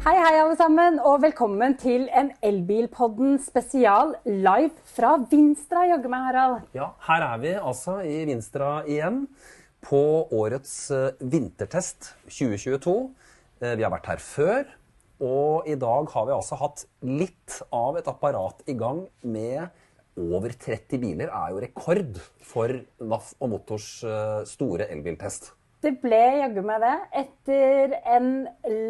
Hei, hei, alle sammen, og velkommen til en Elbilpodden spesial live fra Vinstra, jaggu meg, Harald. Ja, her er vi altså i Vinstra igjen på årets eh, vintertest 2022. Eh, Vi har vært her før, og i dag har vi altså hatt litt av et apparat i gang med over 30 biler. er jo rekord for NAF og Motors eh, store elbiltest. Det ble jaggu meg det. Etter en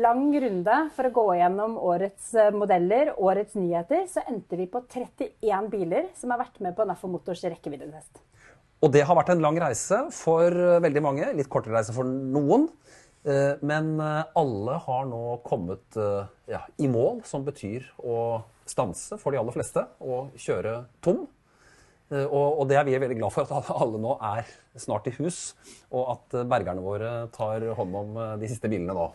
lang runde for å gå gjennom årets eh, modeller, årets nyheter, så endte vi på 31 biler som har vært med på NAFO Motors rekkeviddetest. Og det har vært en lang reise for eh, veldig mange. Litt kortere reise for noen. Eh, Men alle har nå kommet ja, i mål, som betyr å stanse for de aller fleste og kjøre tom. Eh, Og, og det er vi veldig glad for, at alle- nå er snart i hus, og at eh, bergerne våre tar hånd om eh, de siste bilene nå.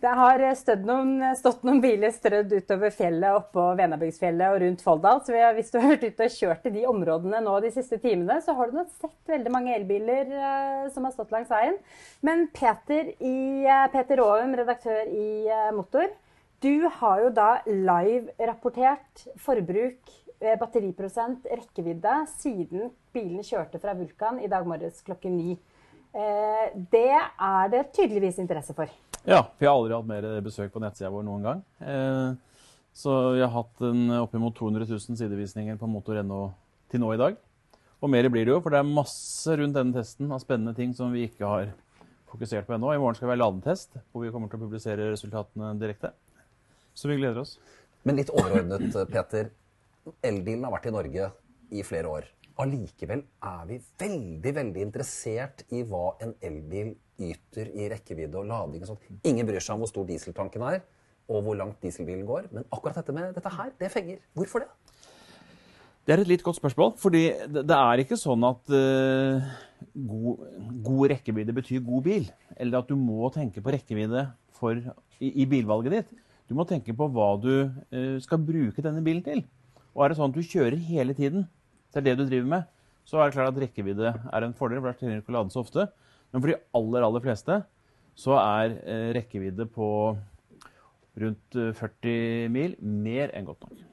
Det har noen, stått noen biler strødd utover fjellet oppå Venabygdsfjellet og rundt Folldal. Så hvis du har vært ute og kjørt i de områdene nå de siste timene, så har du nok sett veldig mange elbiler som har stått langs veien. Men Peter, i, Peter Aum, redaktør i Motor, du har jo da live-rapportert forbruk, batteriprosent, rekkevidde siden bilen kjørte fra Vulkan i dag morges klokken ni. Eh, det er det tydeligvis interesse for. Ja, vi har aldri hatt mer besøk på nettsida vår noen gang. Eh, så vi har hatt en oppimot 200 000 sidevisninger på motor.no til nå i dag. Og mer blir det jo, for det er masse rundt denne testen av spennende ting som vi ikke har fokusert på ennå. I morgen skal vi ha ladetest, hvor vi kommer til å publisere resultatene direkte. Så vi gleder oss. Men litt overordnet, eh, Peter. Elbilen har vært i Norge i flere år. Allikevel er vi veldig veldig interessert i hva en elbil yter i rekkevidde og lading. og sånt. Ingen bryr seg om hvor stor dieseltanken er, og hvor langt dieselbilen går. Men akkurat dette med dette her, det fenger. Hvorfor det? Det er et litt godt spørsmål, fordi det, er ikke sånn at uh, god, god rekkevidde betyr god bil. Eller at du må tenke på rekkevidde for, i, i bilvalget ditt. Du må tenke på hva du uh, skal bruke denne bilen til. Og er det sånn at du kjører hele tiden, det er det du driver med, så er det klart at rekkevidde er en fordel, for da trenger du ikke å lade så ofte. Men for de aller, aller fleste så er eh, rekkevidde på rundt eh, 40 mil mer enn godt nok.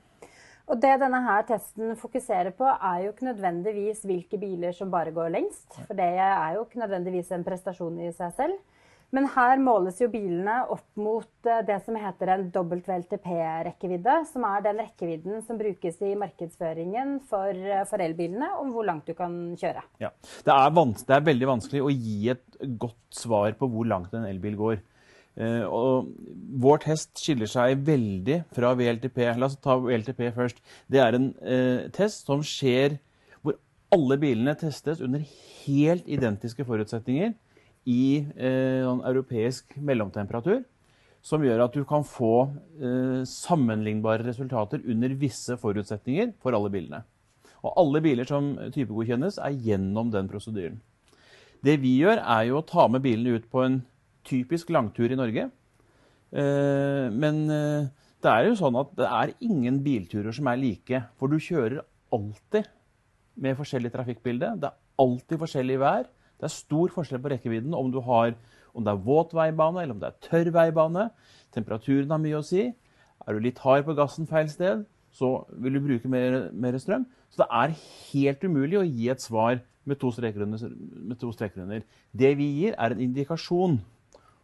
Og det denne her testen fokuserer på, er jo ikke nødvendigvis hvilke biler som bare går lengst. For det er jo ikke nødvendigvis en prestasjon i seg selv. Men her måles jo bilene opp mot eh, det som heter en WLTP-rekkevidde. Som er den rekkevidden som brukes i markedsføringen for, eh, for elbilene, om hvor langt du kan kjøre. Ja. Det, er det er veldig vanskelig å gi et godt svar på hvor langt en elbil går. Eh, og vår test skiller seg veldig fra VLTP. La oss ta VLTP først. Det er en test som skjer hvor alle bilene testes under helt identiske forutsetninger i eh, sånn europeisk mellomtemperatur. Som gjør at du kan få eh, sammenlignbare resultater under visse forutsetninger for alle bilene. Og alle biler som typegodkjennes, er gjennom den prosedyren. Det vi gjør, er jo å ta med bilene ut på en typisk langtur i Norge. Eh, Men eh, det er jo sånn at det er ingen bilturer som er like. For du kjører alltid med forskjellig trafikkbilde. Det er alltid forskjellig vær. Det er stor forskjell på rekkevidden om, har, om det er våt veibane eller om det er tørr veibane. Temperaturen har mye å si. Er du litt hard på gassen feil sted, så vil du bruke mer, mer strøm. Så det er helt umulig å gi et svar med to. Med to streker under. Det vi gir, er en indikasjon.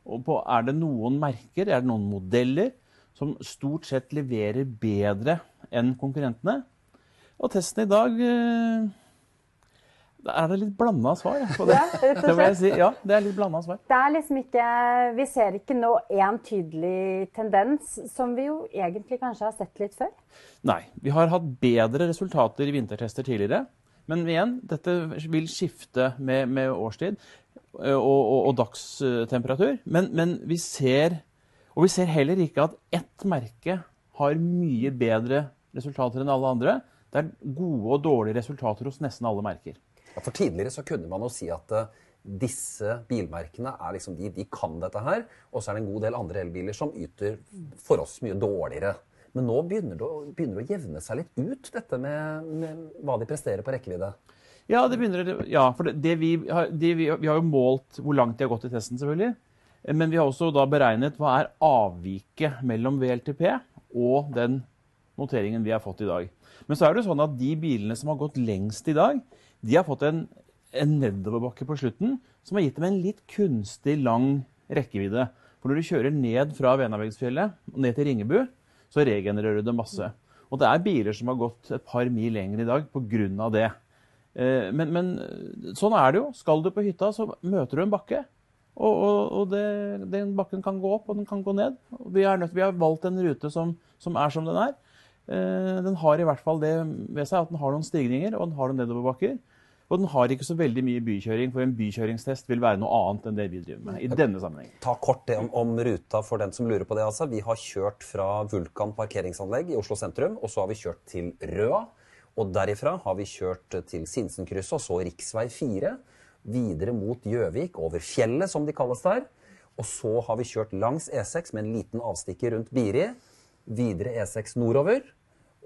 På, er det noen merker, er det noen modeller, som stort sett leverer bedre enn konkurrentene? Og testen i dag eh, er det litt blanda svar på det. Ja, rett og slett. si. Ja, det er litt blanda svar. Det er liksom ikke Vi ser ikke nå én tydelig tendens, som vi jo egentlig kanskje har sett litt før. Nei. Vi har hatt bedre resultater i vintertester tidligere. Men igjen, dette vil skifte med, med årstid og, og, og dagstemperatur. Men, men vi ser Og vi ser heller ikke at ett merke har mye bedre resultater enn alle andre. Det er gode og dårlige resultater hos nesten alle merker. For tidligere så kunne man jo si at eh, disse bilmerkene er liksom de, de kan dette her, og så er det en god del andre elbiler som yter for oss mye dårligere. Men nå begynner det å, begynner det å jevne seg litt ut, dette med, med hva de presterer på rekkevidde. Ja, det begynner, ja for det, det vi, har, det vi, vi har jo målt hvor langt de har gått i testen, selvfølgelig. Men vi har også da beregnet hva er avviket mellom VLTP og den noteringen vi har fått i dag. Men så er det jo sånn at de bilene som har gått lengst i dag, de har fått en, en nedoverbakke på slutten som har gitt dem en litt kunstig lang rekkevidde. For når du kjører ned fra Venabygdsfjellet og ned til Ringebu, så regenererer du det masse. Og det er biler som har gått et par mil lenger i dag pga. det. Eh, Men, men sånn er det jo. Skal du på hytta, så møter du en bakke. Og, og, og det, den bakken kan gå opp, og den kan gå ned. Vi, nødt, vi har valgt en rute som, som er som den er. Eh, Den har i hvert fall det ved seg at den har noen stigninger og den har noen nedoverbakker. Og den har ikke så veldig mye bykjøring, for en bykjøringstest vil være noe annet enn det vi driver med i denne sammenhengen. Ta kort det om, om ruta for den som lurer på det. altså. Vi har kjørt fra Vulkan parkeringsanlegg i Oslo sentrum, og så har vi kjørt til Røa. Og derifra har vi kjørt til Sinsenkrysset og så rv. 4. Videre mot Gjøvik, over fjellet som de kalles der. Og så har vi kjørt langs E6 med en liten avstikker rundt Biri. Videre E6 nordover.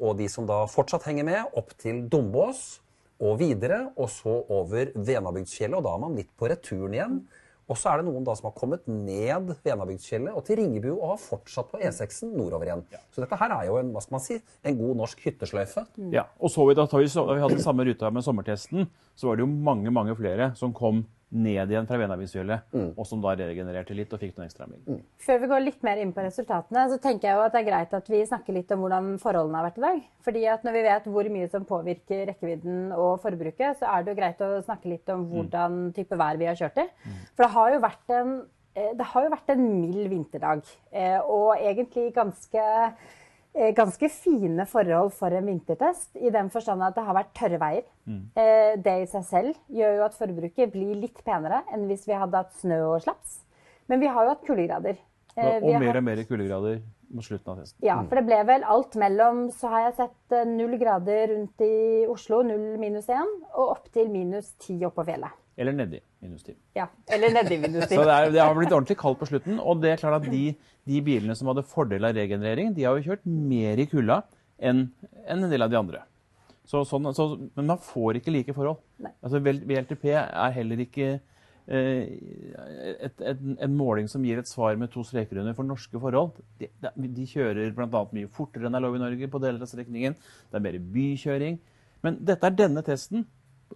Og de som da fortsatt henger med, opp til Dombås og videre, og så over Venabygdsfjellet. Og da er man litt på returen igjen. Og så er det noen da som har kommet ned Venabygdsfjellet og til Ringebu og har fortsatt på E6-en nordover igjen. Så dette her er jo en, hva skal man si, en god norsk hyttesløyfe. Ja, og så vi da, da vi, da vi hadde samme ruta med sommertesten, så var det jo mange mange flere som kom ned igjen fra Venabygdsfjellet, og som da regenererte litt og fikk noen ekstra mil. Før vi går litt mer inn på resultatene, så tenker jeg jo at det er greit at vi snakker litt om hvordan forholdene har vært i dag. Fordi at når vi vet hvor mye som påvirker rekkevidden og forbruket, så er det jo greit å snakke litt om hvordan type vær vi har kjørt i. For det har jo vært en, eh, det har jo vært en mild vinterdag. eh, Og egentlig ganske ganske fine forhold for en vintertest, i den forstand at det har vært tørre veier. Mm. Det i seg selv gjør jo at forbruket blir litt penere enn hvis vi hadde hatt snø og slaps. Men vi har jo hatt kuldegrader. Eh, Og, og mer og mer kuldegrader mot slutten av testen. Ja, for det ble vel alt mellom Så har jeg sett eh, null grader rundt i Oslo, null minus én, og opp til minus ti oppå fjellet. Eller nedi minus 10. Ja, Eller nedi minus ti. Så det, er, det har blitt ordentlig kaldt på slutten. Og det er klart at de, de bilene som hadde fordel av regenerering, de har jo kjørt mer i kulda enn en del av de andre. Så, sånn, så, men man får ikke like forhold. Altså, VLTP er heller ikke eh, et, et, en måling som gir et svar med to streker under for norske forhold. De, de, de kjører bl.a. mye fortere enn det er lov i Norge på deler av strekningen. Det er mer bykjøring. Men dette er denne testen.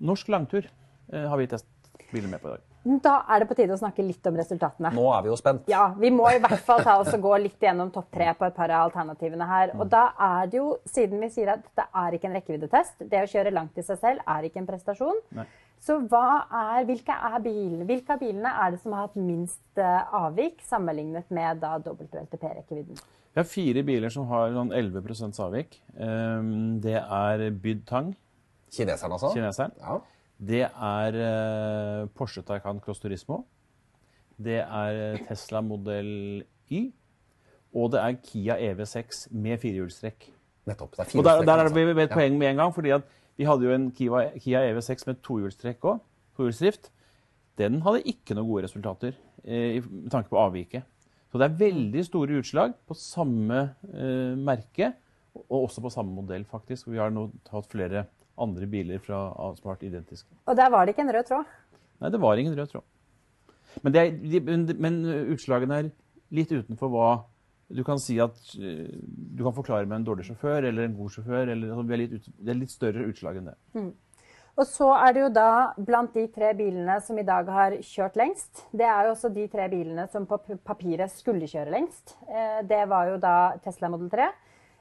Norsk langtur eh, har vi testet biler med på i dag. Da er det på tide å snakke litt om resultatene. Nå er vi jo spent. Ja, Vi må i hvert fall ta oss og gå litt gjennom topp tre på et par av alternativene her. Og da er det jo, siden vi sier at dette er ikke en rekkeviddetest, det å kjøre langt i seg selv er ikke en prestasjon. Nei. Så hva er, hvilke, er bilene, hvilke av bilene er det som har hatt minst eh, avvik sammenlignet med da WLTP-rekkevidden? Vi har fire biler som har sånn 11% avvik. Ehm, Det er Byd Tang, Kineseren, altså? kineseren. Ja. Det er eh, Porsche Taycan Cross Turismo. Det er eh, Tesla modell Y. Og det er Kia EV6 med firehjulstrekk. Nettopp. Det er Og der, der er det firehjulstrekk, et altså. poeng med en gang, fordi vi hadde jo en Kia, Kia EV6 med tohjulstrekk òg. Tohjulsdrift. Den hadde ikke noen gode resultater eh, i- med tanke på avviket. Så det er veldig store utslag på samme eh, merke, og også på samme modell, faktisk. Vi har nå tatt flere andre biler fra, som har vært identiske. Og der var det ikke en rød tråd. Nei, det var ingen rød tråd. Men, det er, de, men, men utslagene er litt utenfor hva du kan si at eh, du kan forklare med en dårlig sjåfør eller en god sjåfør. Eller, altså, er litt det er litt større utslag enn det. Og så er det jo da blant de tre bilene som i dag har kjørt lengst. Det er jo også de tre bilene som på papiret skulle kjøre lengst. Eh, Det var jo da Tesla Model 3,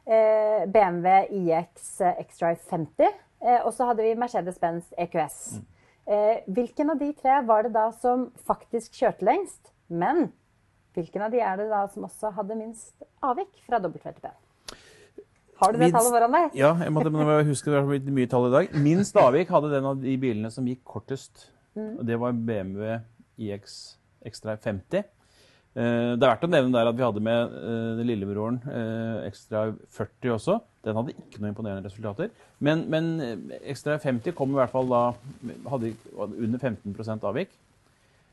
eh, BMW iX X-Drive 50, eh, og så hadde vi Mercedes-Benz EQS. Eh, Hvilken av de tre var det da som faktisk kjørte lengst? Men hvilken av de er det da som også hadde minst avvik fra WTP? Har du det Minst- tallet foran deg? Ja, jeg måtte må jeg huske det har blitt mye tall i dag. Minst avvik hadde den av de bilene som gikk kortest. Og det var BMW iX Extra 50. Eh, Det er verdt å nevne der at vi hadde med eh, den lillebroren eh, Extra 40 også. Den hadde ikke noe imponerende resultater. Men, men eh, Extra 50 kom i hvert fall da hadde under 15% avvik.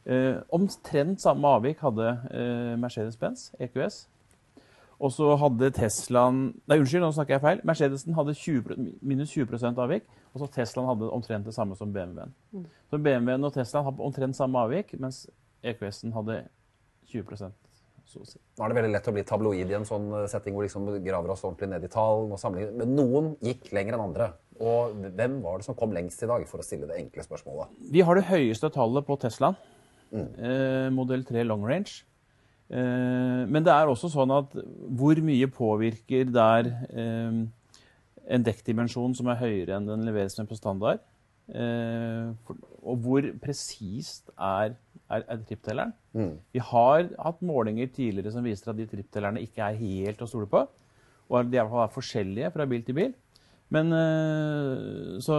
Eh, omtrent samme avvik hadde eh, Mercedes-Benz EQS. Og så hadde Teslaen Nei, unnskyld, nå snakker jeg feil. Mercedesen hadde 20, minus 20% avvik, og så Teslaen hadde omtrent det samme som BMW-en. Så BMW-en og Teslaen hadde omtrent samme avvik, mens EQS-en hadde 20 så å si. Nå er det veldig lett å bli tabloid i en sånn eh, setting hvor liksom graver oss ordentlig ned i tall. og sammenligner. Men noen gikk lenger enn andre. Og hvem var det som kom lengst i dag, for å stille det enkle spørsmålet? Vi har det høyeste tallet på Teslaen. Eh, modell 3 long range. Eh, men det er også sånn at hvor mye påvirker der eh, en dekkdimensjon som er høyere enn den leveres med på standard? Eh, og hvor presist er, er, er tripptelleren? Vi har hatt målinger tidligere som viser at de tripptellerne ikke er helt å stole på. Og de de i hvert fall er forskjellige fra bil til bil. Men eh, Så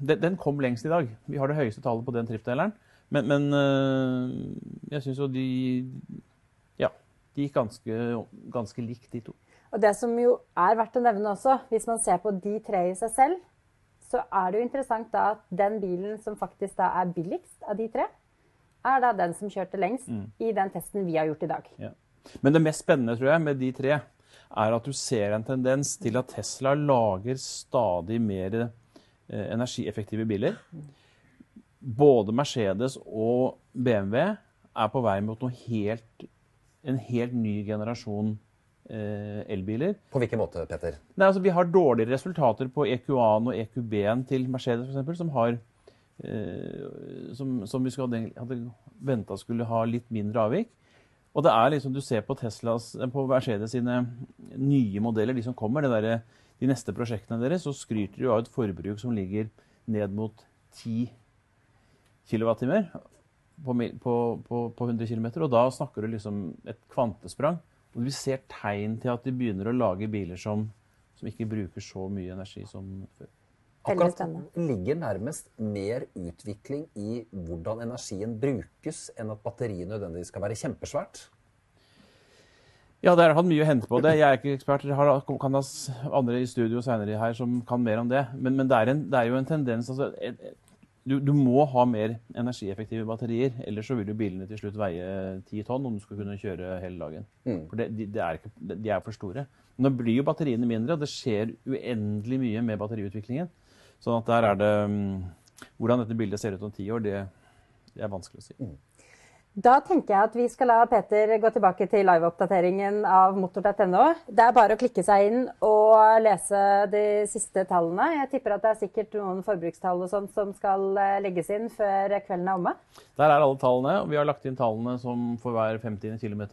den, den kom lengst i dag. Vi har det høyeste tallet på den tripptelleren. Men, men eh, jeg syns jo de Ja, de gikk ganske, ganske likt, de to. Og det som jo er verdt å nevne også, hvis man ser på de tre i seg selv, så er det jo interessant da at den bilen som faktisk da er billigst av de tre, er da den som kjørte lengst i den testen vi har gjort i dag. Ja. Men det mest spennende tror jeg, med de tre, er at du ser en tendens til at Tesla lager stadig mer eh, energieffektive biler. Både Mercedes og BMW er på vei mot noe helt, en helt ny generasjon eh, elbiler. På hvilken måte, Petter? Nei, altså, vi har dårligere resultater på EQA-en og EQB-en til Mercedes, eksempel, som har som, som vi skulle hadde, hadde venta skulle ha litt mindre avvik. Og det er liksom, du ser på Teslas, på Mercedes sine nye modeller, de som kommer, der, de neste prosjektene deres, så skryter de av et forbruk som ligger ned mot 10 kWt på, på, på, på 100 km. Og da snakker du liksom et kvantesprang. Og vi ser tegn til at de begynner å lage biler som, som ikke bruker så mye energi som før. Akkurat ligger nærmest mer utvikling i hvordan energien brukes, enn at batteriet nødvendigvis skal være kjempesvært. Ja, det er fall mye å hente på det. Jeg er ikke ekspert. Jeg har, kan ha andre i studio senere her som kan mer om det. Men, men det, er en, det er jo en tendens altså, du, du må ha mer energieffektive batterier. Ellers så vil jo bilene til slutt veie ti tonn om du skal kunne kjøre hele dagen. For det, de, de, er ikke, de er for store. Nå blir jo batteriene mindre, og det skjer uendelig mye med batteriutviklingen. Sånn at der er det mm, Hvordan dette bildet ser ut om ti år, det, det er vanskelig å si. Da tenker jeg at vi skal la Peter gå tilbake til liveoppdateringen av motor.no. Det er bare å klikke seg inn og lese de siste tallene. Jeg tipper at det er sikkert noen forbrukstall og sånt som skal eh, legges inn før kvelden er omme. Der er alle tallene, og vi har lagt inn tallene som for hver 50 km.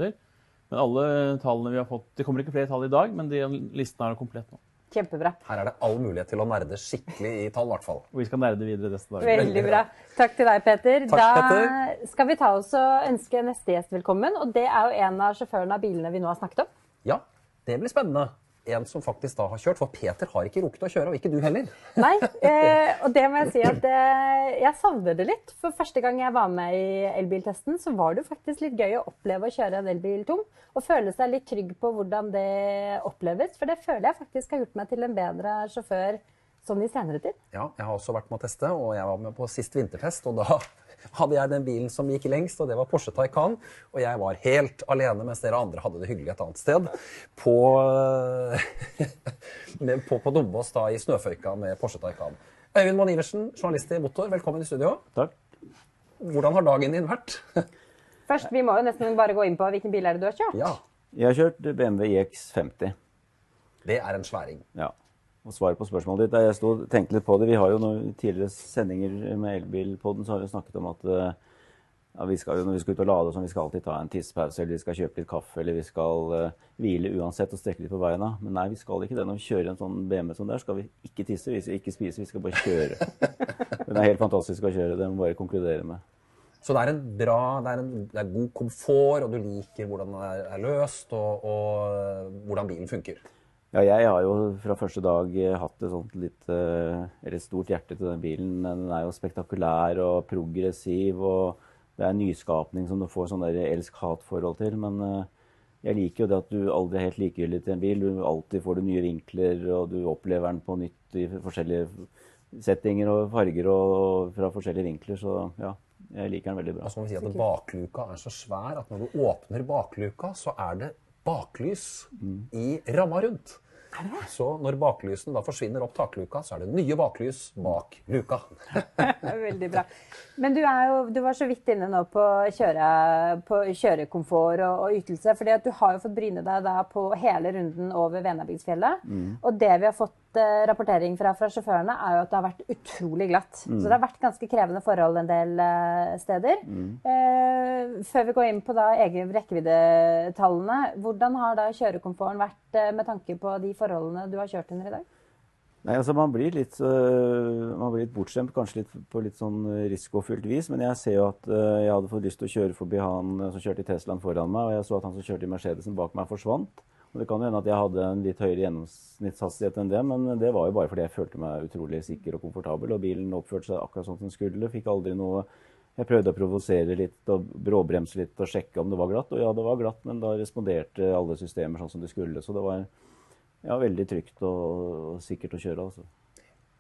Men alle tallene vi har fått Det kommer ikke flere tall i dag, men de listen er komplett nå. Kjempebra. Her er det all mulighet til å nerde skikkelig i tall, i hvert fall. Og vi skal nerde videre neste dag. Veldig bra. Takk til deg, Peter. Takk, da Peter. skal vi ta oss og ønske neste gjest velkommen. Og det er jo en av sjåførene av bilene vi nå har snakket om. Ja, det blir spennende. En som faktisk da har kjørt, for Peter har ikke rukket å kjøre, og ikke du heller. Nei, eh, og det må jeg si at eh, jeg savner det litt. For første gang jeg var med i elbiltesten, så var det faktisk litt gøy å oppleve å kjøre en elbil tom. Og føle seg litt trygg på hvordan det oppleves. For det føler jeg faktisk har gjort meg til en bedre sjåfør sånn i senere tid. Ja, jeg har også vært med å teste, og jeg var med på sist vinterfest, og da hadde jeg den bilen som gikk lengst, og det var Porsche Taycan, og jeg var helt alene, mens dere andre hadde det hyggelig et annet sted, på, på, på Dombås da i snøføyka med Porsche Taycan. Øyvind Moen Iversen, journalist i Motor, velkommen i studio. Takk. Hvordan har dagen din vært? Først, vi må jo nesten bare gå inn på hvilken bil er det du har kjørt. Ja, Jeg har kjørt BMW iX50. det er en sværing. Ja. Og svaret på spørsmålet ditt jeg stod, tenkte litt på det. Vi har jo noen tidligere sendinger med elbilpodden, så har vi snakket om at eh, ja, vi skal, når vi skal ut og lade, sånn, vi skal alltid ta en tissepause, eller vi skal kjøpe litt kaffe, eller vi skal uh, hvile uansett og strekke litt på beina. Men nei, vi skal ikke det. Når vi kjører en sånn BMW som der, skal vi ikke tisse, vi skal ikke spise, vi skal bare kjøre. Den er helt fantastisk å kjøre, det må vi bare konkludere med. Så det er en bra, det er, en, det er god komfort, og du liker hvordan den er, er løst, og, og hvordan bilen funker. Ja, jeg har jo fra første dag eh, hatt et sånt litt eh, Eller et stort hjerte til den bilen. Den er jo spektakulær og progressiv, og det er en nyskapning som du får sånn der elsk-hat-forhold til. Men eh, jeg liker jo det at du aldri er helt likegyldig til en bil. Du alltid får du nye vinkler, og du opplever den på nytt i forskjellige settinger og farger og fra forskjellige vinkler. Så ja, jeg liker den veldig bra. Og så må vi si at bakluka er så svær at når du åpner bakluka, så er det baklys i ramma rundt. Så når baklysene da forsvinner opp takluka, så er det nye baklys bak luka. Veldig bra. Men du, er jo, du, var så vidt inne nå på, kjøre, på kjørekomfort og, og, ytelse. fordi at du har jo fått bryne deg da på hele runden over Venabygdsfjellet. Mm. Og det vi har fått Eh, rapportering fra, fra, sjåførene er jo at det har vært utrolig glatt. Mm. Så det har vært ganske krevende forhold en del uh, steder. Mm. Uh, før vi går inn på da egen rekkeviddetallene, hvordan har da kjørekomforten vært uh, med tanke på de forholdene du har kjørt under i dag? Nei, altså Man blir litt, man blir litt bortskjemt, kanskje litt, på litt sånn risikofylt vis. Men jeg ser jo at jeg hadde fått lyst til å kjøre forbi han som kjørte i Teslaen foran meg, og jeg så at han som kjørte i Mercedesen bak meg, forsvant. Det kan hende at jeg hadde en litt høyere gjennomsnittshastighet enn det, men det var jo bare fordi jeg følte meg utrolig sikker og komfortabel, og bilen oppførte seg akkurat sånn som den skulle. Fikk aldri noe Jeg prøvde å provosere litt og bråbremse litt og sjekke om det var glatt. Og ja, det var glatt, men da responderte alle systemer sånn som de skulle. Så det var ja, veldig trygt og, sikkert å kjøre, altså.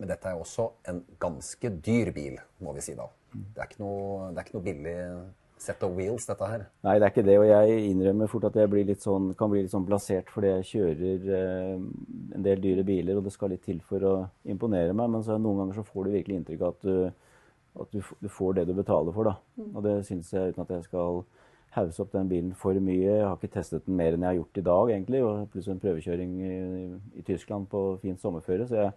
Men dette er jo også en ganske dyr bil, må vi si da. Det er ikke noe, det er ikke noe billig set of wheels, dette her? Nei, det er ikke det. Og jeg innrømmer fort at jeg sånn, kan bli litt sånn blasert fordi jeg kjører eh, en del dyre biler, og det skal litt til for å imponere meg. Men så, noen ganger så får du virkelig inntrykk av at, du, at du, du, får det du betaler for. da. Og det syns jeg, uten at jeg skal hause opp den bilen for mye. Jeg har ikke testet den mer enn jeg har gjort i dag, egentlig. Og pluss en prøvekjøring i, i Tyskland på fint sommerføre. så jeg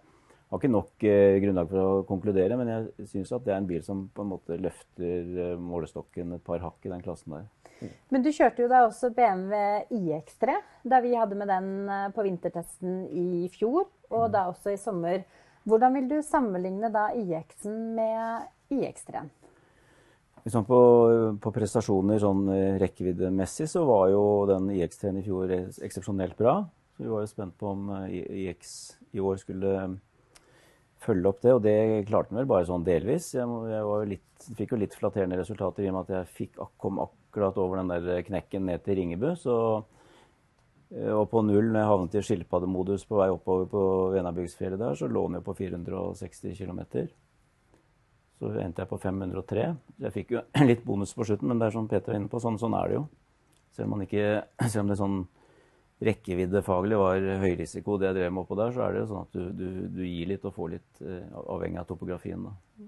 har ikke nok eh, grunnlag for å konkludere, men jeg syns at det er en bil som på en måte løfter eh, målestokken et par hakk i den klassen der. Men du kjørte jo da også BMW iX3, da vi hadde med den eh, på vintertesten i fjor, og da også i sommer. Hvordan vil du sammenligne da iX-en med iX3-en? Liksom på, på, prestasjoner sånn rekkeviddemessig så var jo den iX3-en i fjor eksepsjonelt bra. Så vi var jo spent på om iX i år skulle følge opp det, og det klarte han vel bare sånn delvis. Jeg, jeg litt, fikk jo litt flatterende resultater i og med at jeg fikk, kom akkurat over den der knekken ned til Ringebu. Så, eh, og på null, når jeg havnet i skilpaddemodus på vei oppover på Venabygdsfjellet der, så lå den jo på 460 km. Så endte jeg på 503. Jeg fikk jo litt bonus på slutten, men det er som Peter var inne på, sånn, sånn er det jo. Selv om, ikke, selv om det er sånn rekkeviddefaglig var høyrisiko, det jeg drev med oppå der, så er det jo sånn at du, du, du gir litt og får litt, uh, avhengig av topografien. Da.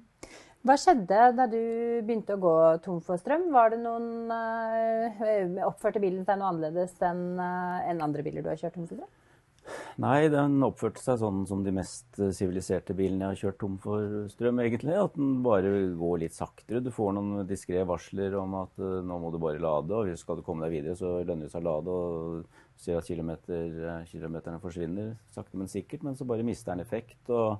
Hva skjedde da du begynte å gå tom for strøm? Var det noen uh, Oppførte bilen seg noe annerledes enn uh, en andre biler du har kjørt tom for strøm? Nei, den oppførte seg sånn som de mest siviliserte bilene jeg har kjørt tom for strøm, egentlig. At den bare går litt saktere. Du får noen diskré varsler om at nå må du bare lade, og skal du komme deg videre, så lønner det seg å lade. og ser at kilometer, eh, kilometerne forsvinner sakte, men sikkert. Men så bare mister den effekt, og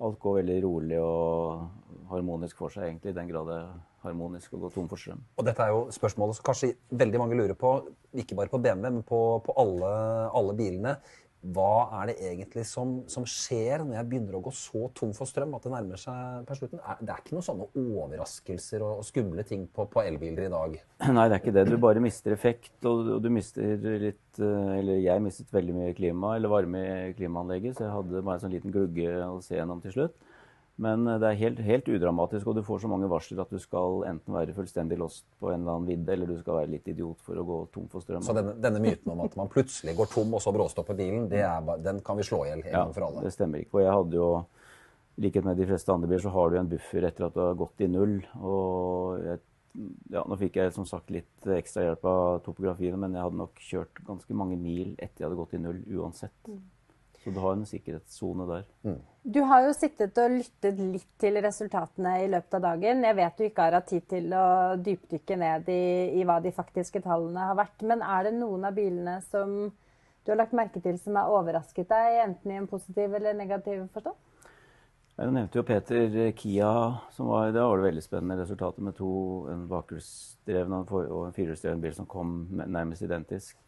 alt går veldig rolig og harmonisk for seg, egentlig, i den grad det harmonisk å gå tom for strøm. Og dette er jo spørsmålet som kanskje veldig mange lurer på, ikke bare på BMW, men på, på alle, alle bilene hva er det egentlig som, som, skjer når jeg begynner å gå så tom for strøm at det nærmer seg per slutten? Det er ikke noen sånne overraskelser og, skumle ting på, på, elbiler i dag? Nei, det er ikke det. Du bare mister effekt, og, og du mister litt eh, Eller jeg mistet veldig mye klima, eller varme i klimaanlegget, så jeg hadde bare en sånn liten glugge å se gjennom til slutt. Men eh, det er helt, helt, udramatisk, og du får så mange varsler at du skal enten være fullstendig lost på en eller annen vidde, eller du skal være litt idiot for å gå tom for strøm. Så denne, denne myten om at man plutselig går tom og så bråstopper bilen, er, den kan vi slå i hjel en ja, gang for alle? det stemmer ikke. Og jeg hadde jo, i likhet med de fleste andre biler, så har du en buffer etter at du har gått i null. Og jeg, ja, nå fikk jeg som sagt litt ekstra hjelp av topografien, men jeg hadde nok kjørt ganske mange mil etter jeg hadde gått i null uansett. Så du har en sikkerhetssone der. Mm. Du har jo sittet og lyttet litt til resultatene i løpet av dagen. Jeg vet du ikke har hatt tid til å dypdykke ned i, i, hva de faktiske tallene har vært. Men er det noen av bilene som du har lagt merke til som har overrasket deg, enten i en positiv eller negativ forstand? Jeg nevnte jo Peter Kia. Som var, da var det veldig spennende resultater med to, en bakhjulsdreven og en firehjulsdreven bil som kom nærmest identisk.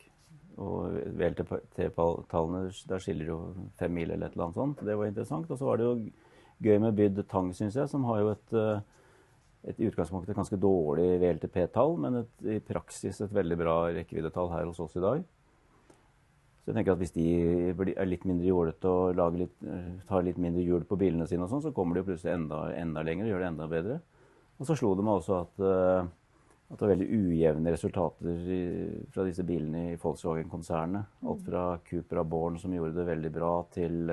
Og VLT-tallene, der skiller jo fem mil eller et eller annet sånt. Det var interessant. Og så var det jo gøy med Byd Tang, syns jeg, som har jo et, eh, et i utgangspunktet ganske dårlig VLTP-tall, men et, i praksis et veldig bra rekkeviddetall her hos oss i dag. Så jeg tenker at Hvis de er litt mindre jålete og litt, eh, tar litt mindre hjul på bilene sine, og sånn, så kommer de plutselig enda, enda lenger og gjør det enda bedre. Og så slo det meg også at uh, at det var veldig ujevne resultater i, fra disse bilene i Volkswagen-konsernet. Alt fra Cupra Born, som gjorde det veldig bra, til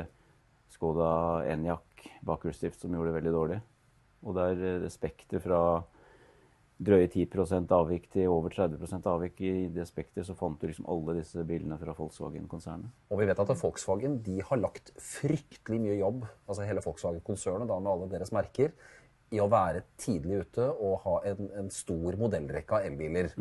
Skoda Enyaq bakhjulsdrift, som gjorde det veldig dårlig. Og der eh, spekter fra drøye 10 avvik til over 30 avvik i det spekteret, så fant du liksom alle disse bilene fra Volkswagen-konsernet. Og vi vet at Volkswagen de har lagt fryktelig mye jobb, altså hele Volkswagen-konsernet da med alle deres merker, i å være tidlig ute og ha en, en stor modellrekke av elbiler.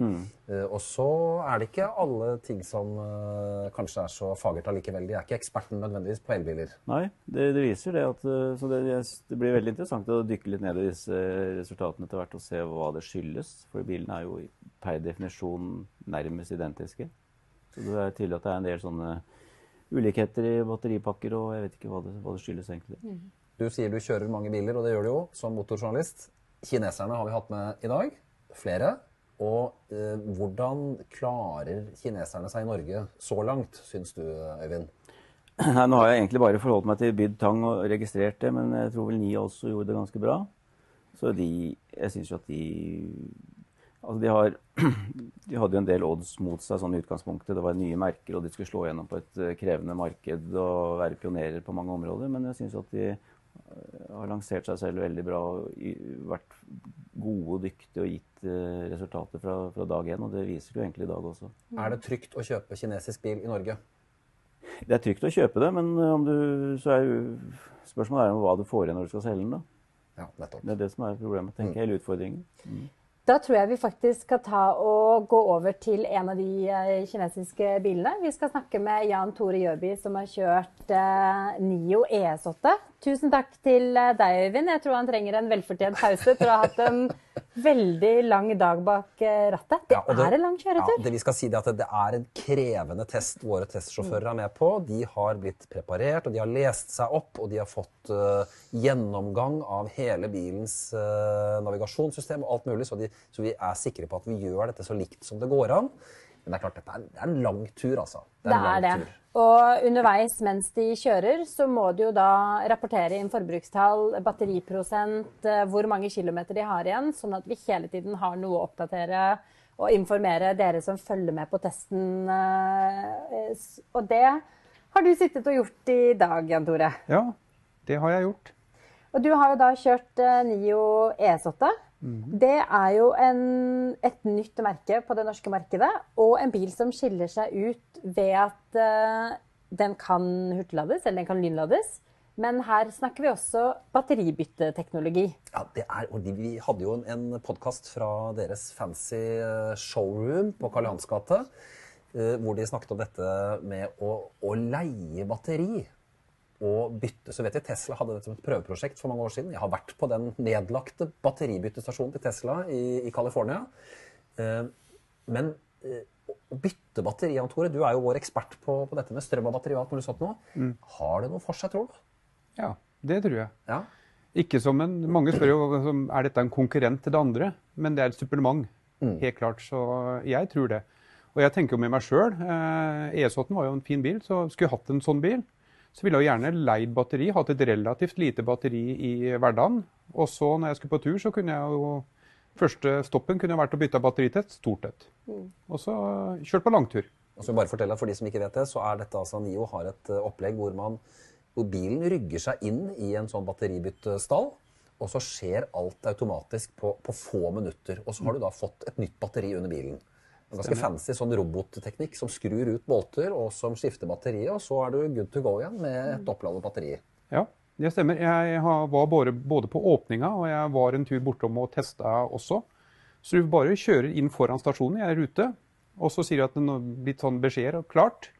Eh, og så er det ikke alle ting som uh, kanskje er så fagert allikevel. De er ikke eksperten nødvendigvis på elbiler. Nei, det, det viser det at eh, Så det, det blir veldig interessant å dykke litt ned i disse resultatene etter hvert og se hva det skyldes. For bilene er jo per definisjon nærmest identiske. Så det er tydelig at det er en del sånne ulikheter i batteripakker, og jeg vet ikke hva det, hva det skyldes egentlig. Du sier du kjører mange biler, og det gjør du jo som motorjournalist. Kineserne har vi hatt med i dag. Flere. Og eh, hvordan klarer kineserne seg i Norge så langt, syns du, Øyvind? Nei, Nå har jeg egentlig bare forholdt meg til Byd Tang og registrert det, men jeg tror vel Ni også gjorde det ganske bra. Så de Jeg syns jo at de Altså, de har De hadde jo en del odds mot seg sånn i utgangspunktet. Det var nye merker, og de skulle slå gjennom på et eh, krevende marked og være pionerer på mange områder. Men jeg syns at de har lansert seg selv veldig bra og vært gode og dyktige og gitt eh, resultater fra, fra dag én. Og det viser jo egentlig i dag også. Er det trygt å kjøpe kinesisk bil i Norge? Det er trygt å kjøpe det, men eh, om du, så er jo spørsmålet er jo hva du får igjen når du skal selge den. da. Ja, nettopp. Det er det som er problemet, tenker jeg, eller utfordringen. Da tror jeg vi faktisk skal ta og gå over til en av de eh, kinesiske bilene. Vi skal snakke med Jan Tore Gjørby, som har kjørt eh, Nio ES8. Tusen takk til eh, deg, Øyvind. Jeg tror han trenger en velfortjent pause etter å ha hatt en veldig lang dag bak eh, rattet. Det, Ja, det er en lang kjøretur. Ja, det vi skal si det at det er en krevende test våre testsjåfører er med på. De har blitt preparert, og de har lest seg opp, og de har fått uh, gjennomgang av hele bilens uh, navigasjonssystem og alt mulig, så, de, så vi er sikre på at vi gjør dette så likt som det går an. Men det er klart, dette er, det er en lang tur, altså. Det en er lang det. Og underveis mens de kjører, så må de jo da rapportere inn forbrukstall, batteriprosent, eh, hvor mange kilometer de har igjen, sånn at vi hele tiden har noe å oppdatere og informere dere som følger med på testen. eh, Og det har du sittet og gjort i dag, Jan Tore. Ja, det har jeg gjort. Og du har jo da kjørt eh, Nio ES8. Det er jo en, et nytt merke på det norske markedet, og en bil som skiller seg ut ved at uh, den kan hurtiglades, eller den kan lynlades. Men her snakker vi også batteribytteteknologi. Ja, det er, og Vi hadde jo en, en podkast fra deres fancy eh, showroom på Karl Johans gate, eh, hvor de snakket om dette med å, å leie batteri og bytte. Så vet jeg Tesla hadde dette som et prøveprosjekt for mange år siden. Jeg har vært på den nedlagte batteribyttestasjonen til Tesla i, i California. Eh, men eh, å bytte batteri, Jan Tore, du er jo vår ekspert på, på dette med strøm og batteri. og alt mulig sånt nå. Har det noe for seg, tror du? Ja, det tror jeg. Ja. Ikke som en, Mange spør jo er dette en konkurrent til det andre, men det er et supplement. Helt klart, så jeg tror det. Og jeg tenker jo med meg sjøl. Eh, ES8 var jo en fin bil, så skulle jeg hatt en sånn bil, så ville jeg gjerne leid batteri, hatt et relativt lite batteri i hverdagen. Og så når jeg skulle på tur, så kunne jeg jo Første stoppen kunne vært å bytte batteri til et stort et. Og så kjørt på langtur. Og så bare fortelle For de som ikke vet det, så er dette altså NIO har et eh, opplegg hvor, man, hvor bilen rygger seg inn i en sånn batteribyttestall. Og så skjer alt automatisk på, på få minutter. Og så har du da fått et nytt batteri under bilen. En ganske fancy sånn robotteknikk som skrur ut bolter og som skifter batteriet. Og så er du good to go igjen med et oppladet batteri. Ja, det stemmer. Jeg var både, både på åpninga og jeg var en tur bortom og testa også. Så du bare kjører inn foran stasjonen, jeg er ute, og så sier du at det er blitt sånn beskjeder og klart.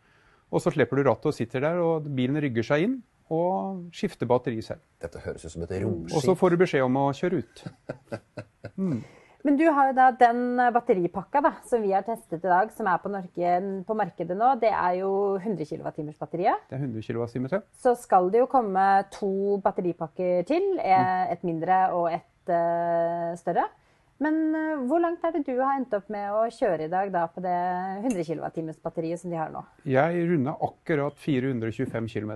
Og så slipper du rattet og sitter der, og bilen rygger seg inn og skifter batteri selv. Dette høres ut som et Og så får du beskjed om å kjøre ut. Men du har jo da den batteripakka da, som vi har testet i dag, som er på, Norge, på markedet nå. Det er jo 100 kWh-batteriet. Det er 100 kWh. Så skal det jo komme to batteripakker til. eh, Et mindre og et uh, større. Men uh, hvor langt er det du har endt opp med å kjøre i dag da på det 100 kWh-batteriet som de har nå? Jeg runda akkurat 425 km.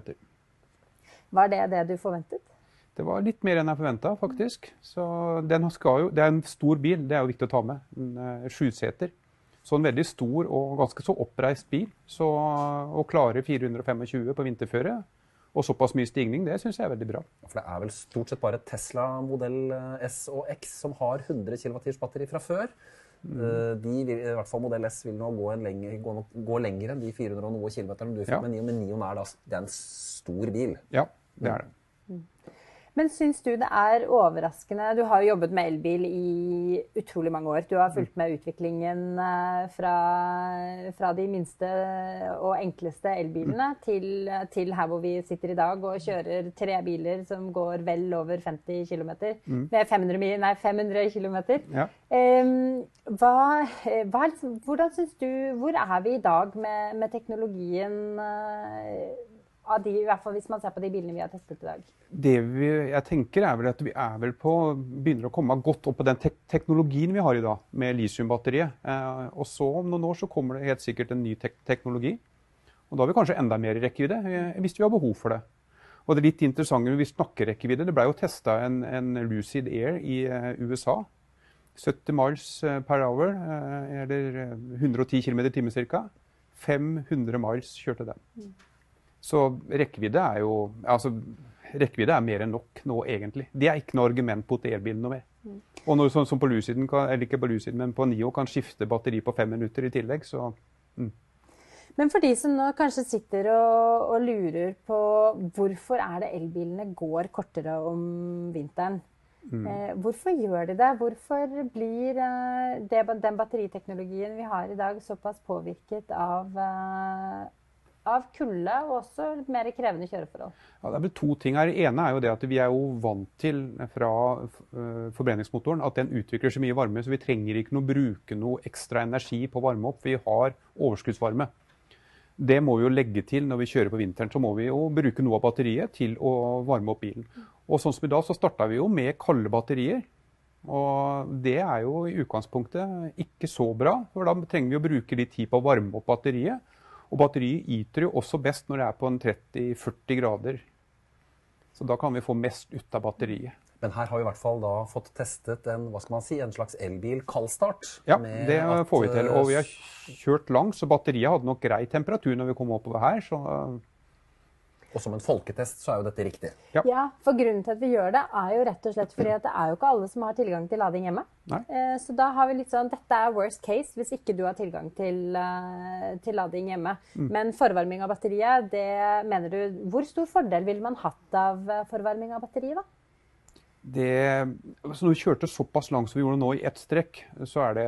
Var det det du forventet? Det var litt mer enn jeg forventa, faktisk. Så den skal jo, Det er en stor bil, det er jo viktig å ta med. En eh, sjuseter. Så en veldig stor og ganske så oppreist bil. Så å klare 425 på vinterføre og såpass mye stigning, det syns jeg er veldig bra. For det er vel stort sett bare Tesla modell eh, S og X som har 100 kWh batteri fra før. Mm. De vil, I hvert fall modell S vil nå gå, en lenger, gå, gå lenger enn de 400 og noe kilometerne du fikk Ja. med Nion. Men Nion er da det er en stor bil. Ja, det er det. Men syns du det er overraskende Du har jo jobbet med elbil i utrolig mange år. Du har fulgt med utviklingen eh, fra, fra de minste og enkleste elbilene til, til her hvor vi sitter i dag og kjører tre biler som går vel over 50 km. Med 500, mi- nei, 500 km. Ja. Um, hva, hva, hvordan syns du Hvor er vi i dag med, med teknologien eh, av de, i hvert fall hvis man ser på de bilene vi har testet i dag? Det vi, jeg tenker er vel at vi er vel på, begynner å komme godt opp på den tek teknologien vi har i dag, med litiumbatteriet. Eh, og så om noen år så kommer det helt sikkert en ny tek teknologi. Og da har vi kanskje enda mer rekkevidde, eh, hvis vi har behov for det. Og det litt interessante når vi snakker rekkevidde, det ble jo testa en, en Lucid Air i eh, USA. 70 miles eh, per hour, eh, eller eh, 110 km i timen ca. 500 miles kjørte den. Så rekkevidde er jo altså, rekkevidde er mer enn nok nå, egentlig. Det er ikke noe argument mot elbilen noe mer. Og når sånn som på Luciden, eller ikke på Luciden, men på Nio kan skifte batteri på fem minutter i tillegg, så Men for de som nå kanskje sitter og, og lurer på hvorfor er det elbilene går kortere om vinteren? Eh, hvorfor gjør de det? Hvorfor blir eh, det, den batteriteknologien vi har i dag såpass påvirket av, eh, av kulde og også mer krevende kjøreforhold? ja, det er vel to ting her. Det ene er jo det at vi er jo vant til fra øh, forbrenningsmotoren at den utvikler så mye varme, så vi trenger ikke noe bruke noe ekstra energi på å varme opp. Vi har overskuddsvarme. Det må vi jo legge til når vi kjører på vinteren. Så må vi jo bruke noe av batteriet til å varme opp bilen. Og sånn som i dag, så starta vi jo med kalde batterier. Og det er jo i utgangspunktet ikke så bra, for da trenger vi å bruke litt tid på å varme opp batteriet. Og batteriet yter jo også best når det er på en 30-40 grader. Så da kan vi få mest ut av batteriet. Men her har vi i hvert fall da fått testet en, hva skal man si, en slags elbil kaldstart. Ja, det får vi til. Og vi har eh, kjørt langt, så batteriet hadde nok grei temperatur når vi kom oppover her. Så Og som en folketest så er jo dette riktig. Ja. Ja, for grunnen til at vi gjør det, er jo rett og slett fordi at det er jo ikke alle som har tilgang til lading hjemme. Nei. Eh, Så da har vi litt sånn Dette er worst case hvis ikke du har tilgang til, eh, til lading hjemme. Men forvarming av batteriet, det mener du Hvor stor fordel ville man hatt av eh, forvarming av batteriet, da? det, altså når vi kjørte såpass langt som vi gjorde nå i ett strekk, så er det,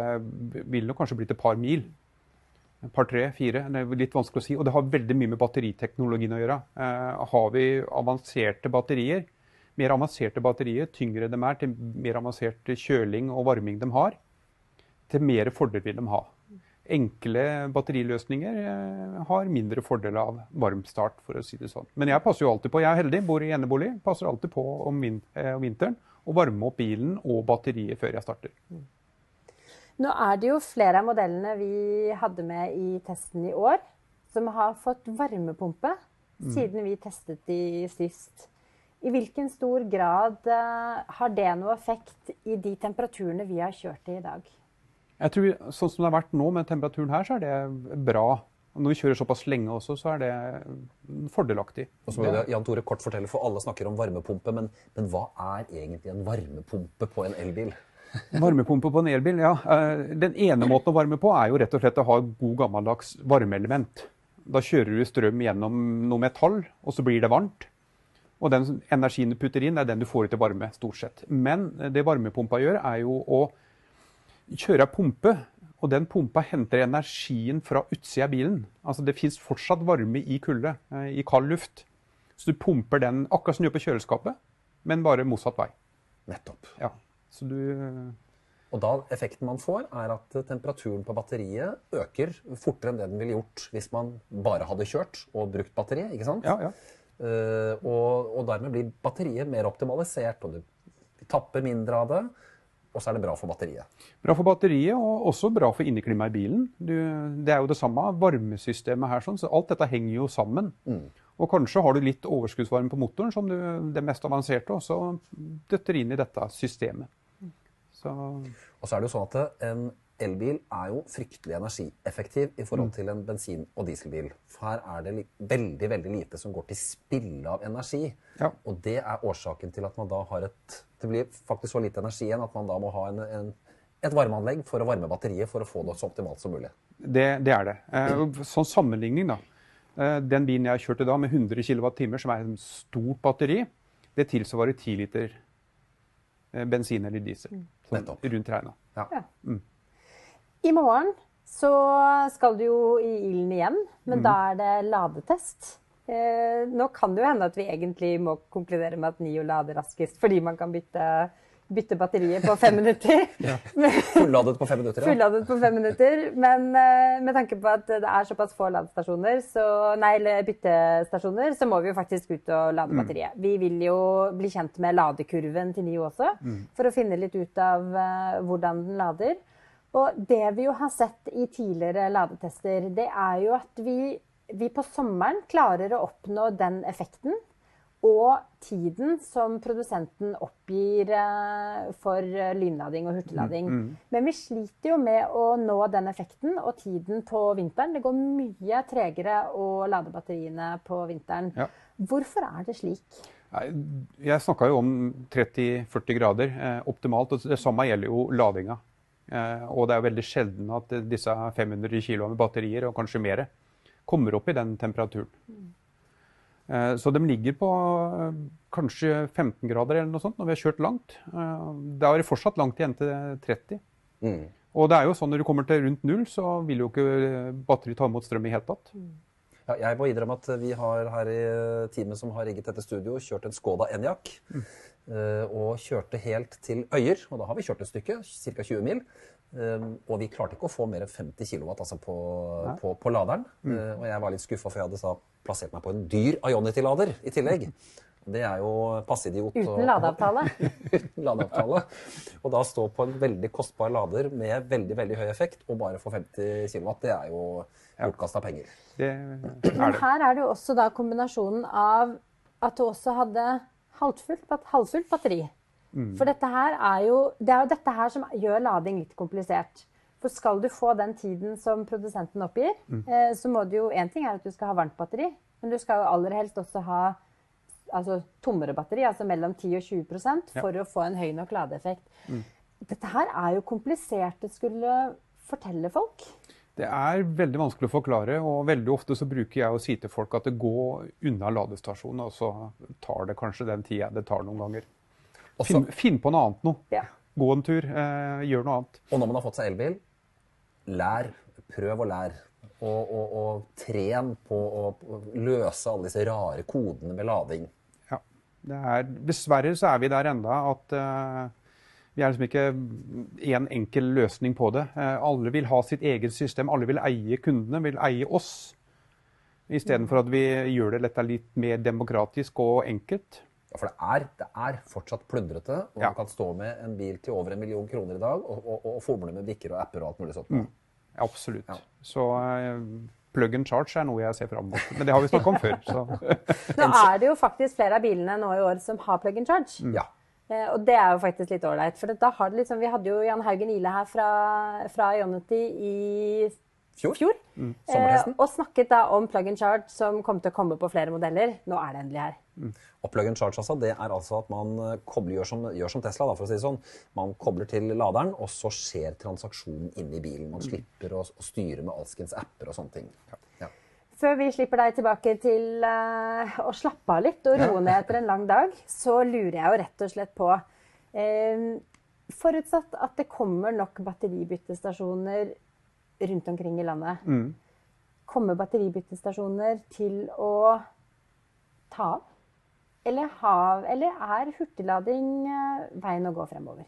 vil det kanskje blitt et par mil. Par, tre, fire. Det er litt vanskelig å si. Og det har veldig mye med batteriteknologien å gjøre. Eh, har vi avanserte batterier, mer avanserte batterier, tyngre de er, til mer avansert kjøling og varming de har, til mer fordel vil de ha. Enkle batteriløsninger eh, har mindre fordel av varmstart, for å si det sånn. Men jeg passer jo alltid på, jeg er heldig, bor i enebolig, passer alltid på om, eh, vinteren å varme opp bilen og batteriet før jeg starter. Nå er det jo flere av modellene vi hadde med i testen i år, som har fått varmepumpe siden vi testet de sist. I hvilken stor grad eh, har det noe effekt i de temperaturene vi har kjørt i i dag? Jeg tror, Sånn som det har vært nå med temperaturen her, så er det bra. Når vi kjører såpass lenge også, så er det fordelaktig. Og så må jo Jan Tore kort fortelle, for alle snakker om varmepumpe, men, men hva er egentlig en varmepumpe på en elbil? Varmepumpe på en elbil, ja. Eh, Den ene måten å varme på er jo rett og slett å ha god gammeldags varmeelement. Da kjører du strøm gjennom noe metall, og så blir det varmt. Og den energien du putter inn, er den du får ut til varme, stort sett. Men det varmepumpa gjør, er jo å kjøre ei pumpe, og den pumpa henter energien fra utsida av bilen. Altså det fins fortsatt varme i kulde, eh, i kald luft. Så du pumper den akkurat som du gjør på kjøleskapet, men bare motsatt vei. Nettopp. Ja. Så du Og da effekten man får, er at temperaturen på batteriet øker fortere enn det den ville gjort hvis man bare hadde kjørt og brukt batteriet. ikke sant? Ja, ja. Uh, og, og dermed blir batteriet mer optimalisert, og du tapper mindre av det. Og så er det bra for batteriet. Bra for batteriet, og også bra for inneklimaet i bilen. Du, det er jo det samme varmesystemet her, sånn, så alt dette henger jo sammen. Og kanskje har du litt overskuddsvarme på motoren, som du, det mest avanserte, og så døtter inn i dette systemet. Så, Og så er det jo sånn at en elbil er jo fryktelig energieffektiv i forhold til en bensin- og dieselbil. For her er det veldig veldig lite som går til spille av energi. Ja. Og det er årsaken til at man da har et Det blir faktisk så lite energi igjen at man da må ha en, en, et varmeanlegg for å varme batteriet for å få det så optimalt som mulig. det, det er det. Eh, sånn sammenligning, da. Eh, den bilen jeg kjørte da med 100 kWt, som er et stort batteri, det tilsvarer 10 liter bensin eller diesel. Sånn rundt regna. Ja. I morgen så skal du jo i ilden igjen, men da er det ladetest. Eh, nå kan det jo hende at vi egentlig må konkludere med at Nio lader raskest, fordi man kan bytte, bytte batteriet på fem minutter. Fulladet på fem minutter. Ja. Fulladet på fem minutter. Men eh, med tanke på at det er såpass få ladestasjoner, så, nei, eller byttestasjoner, så må vi jo faktisk ut og lade batteriet. Vi vil jo bli kjent med ladekurven til Nio også, for å finne litt ut av eh, hvordan den lader. Og det vi jo har sett i tidligere ladetester, det er jo at vi, vi på sommeren klarer å oppnå den effekten og tiden som produsenten oppgir eh, for eh, lynlading og hurtiglading. Men vi sliter jo med å nå den effekten og tiden på vinteren. Det går mye tregere å lade batteriene på vinteren. Ja. Hvorfor er det slik? Jeg snakka jo om 30-40 grader eh, optimalt. og Det samme gjelder jo ladinga. Eh, og det er veldig sjelden at disse 500 kg med batterier, og kanskje mer, kommer opp i den temperaturen. Eh, så de ligger på eh, kanskje 15 grader eller noe sånt når vi har kjørt langt. Det Da er det fortsatt langt igjen til 30. Mm. Og det er jo sånn når du kommer til rundt null, så vil jo ikke batteriet ta imot strøm i hele tatt. Ja, jeg må innrømme at vi har her i teamet som har rigget dette studio, kjørt en Skoda Enyaq. Mm. og kjørte helt til Øyer, og da har vi kjørt et stykke, ca. 20 mil. Eh, og vi klarte ikke å få mer enn 50 kW altså på, på, på laderen. Eh, og jeg var litt skuffa, for jeg hadde så plassert meg på en dyr Ionity-lader i tillegg. Det er jo passidiot. Uten ladeavtale? uten ladeavtale. Og da stå på en veldig kostbar lader med veldig veldig høy effekt og bare få 50 kW, det er jo bortkasta penger. Det Men er det. her er det jo også da kombinasjonen av at du også hadde halvfullt, halvfullt batteri. For dette her er jo, det er jo dette her som gjør lading litt komplisert. For skal du få den tiden som produsenten oppgir, eh, så må du jo En ting er at du skal ha varmt batteri, men du skal jo aller helst også ha altså, tommere batteri, altså mellom 10 og 20% for å få en høy nok ladeeffekt. Dette her er jo komplisert å skulle fortelle folk. Det er veldig vanskelig å forklare, og veldig ofte så bruker jeg å si til folk at det går unna ladestasjonen, og så tar det kanskje den tida det tar noen ganger. Finn, finn på noe annet nå. Ja. Gå en tur, eh, gjør noe annet. Og når man har fått seg elbil, lær. Prøv å lære. Og, og, og tren på å løse alle disse rare kodene med lading. Ja. Det er, dessverre så er vi der enda at uh, vi er liksom ikke én enkel løsning på det. Uh, alle vil ha sitt eget system. Alle vil eie kundene, vil eie oss. Istedenfor at vi gjør det litt mer demokratisk og enkelt. Ja, for det er, det er fortsatt plundrete. Og Ja. man kan stå med en bil til over en million kroner i dag og, og, og fomle med bikker og apper og alt mulig sånt. nå. Absolutt. Ja. Så eh, plug and charge er noe jeg ser fram mot. Men det har vi snakket om før. Så. Nå er det jo faktisk flere av bilene nå i år som har plug and charge. Ja. Eh, Og det er jo faktisk litt ålreit. For da har det liksom, vi hadde jo Jan Haugen Ile her fra, fra Ionity i Fjor? fjor. Mm. Eh, og snakket da om plug and charge som kom til å komme på flere modeller. Nå er det endelig her. Og plug and charge altså, det er altså at man eh, kobler, gjør, som, gjør som Tesla, da, for å si det sånn. Man kobler til laderen, og så skjer transaksjonen inni bilen. Man slipper å, å styre med alskens apper og sånne ting. Ja. Før vi slipper deg tilbake til uh, å slappe av litt og roe ned etter en lang dag, så lurer jeg jo rett og slett på eh, Forutsatt at det kommer nok batteribyttestasjoner rundt omkring i landet, kommer batteribyttestasjoner til å ta av? Eller, hav, eller er hurtiglading eh, veien å gå fremover?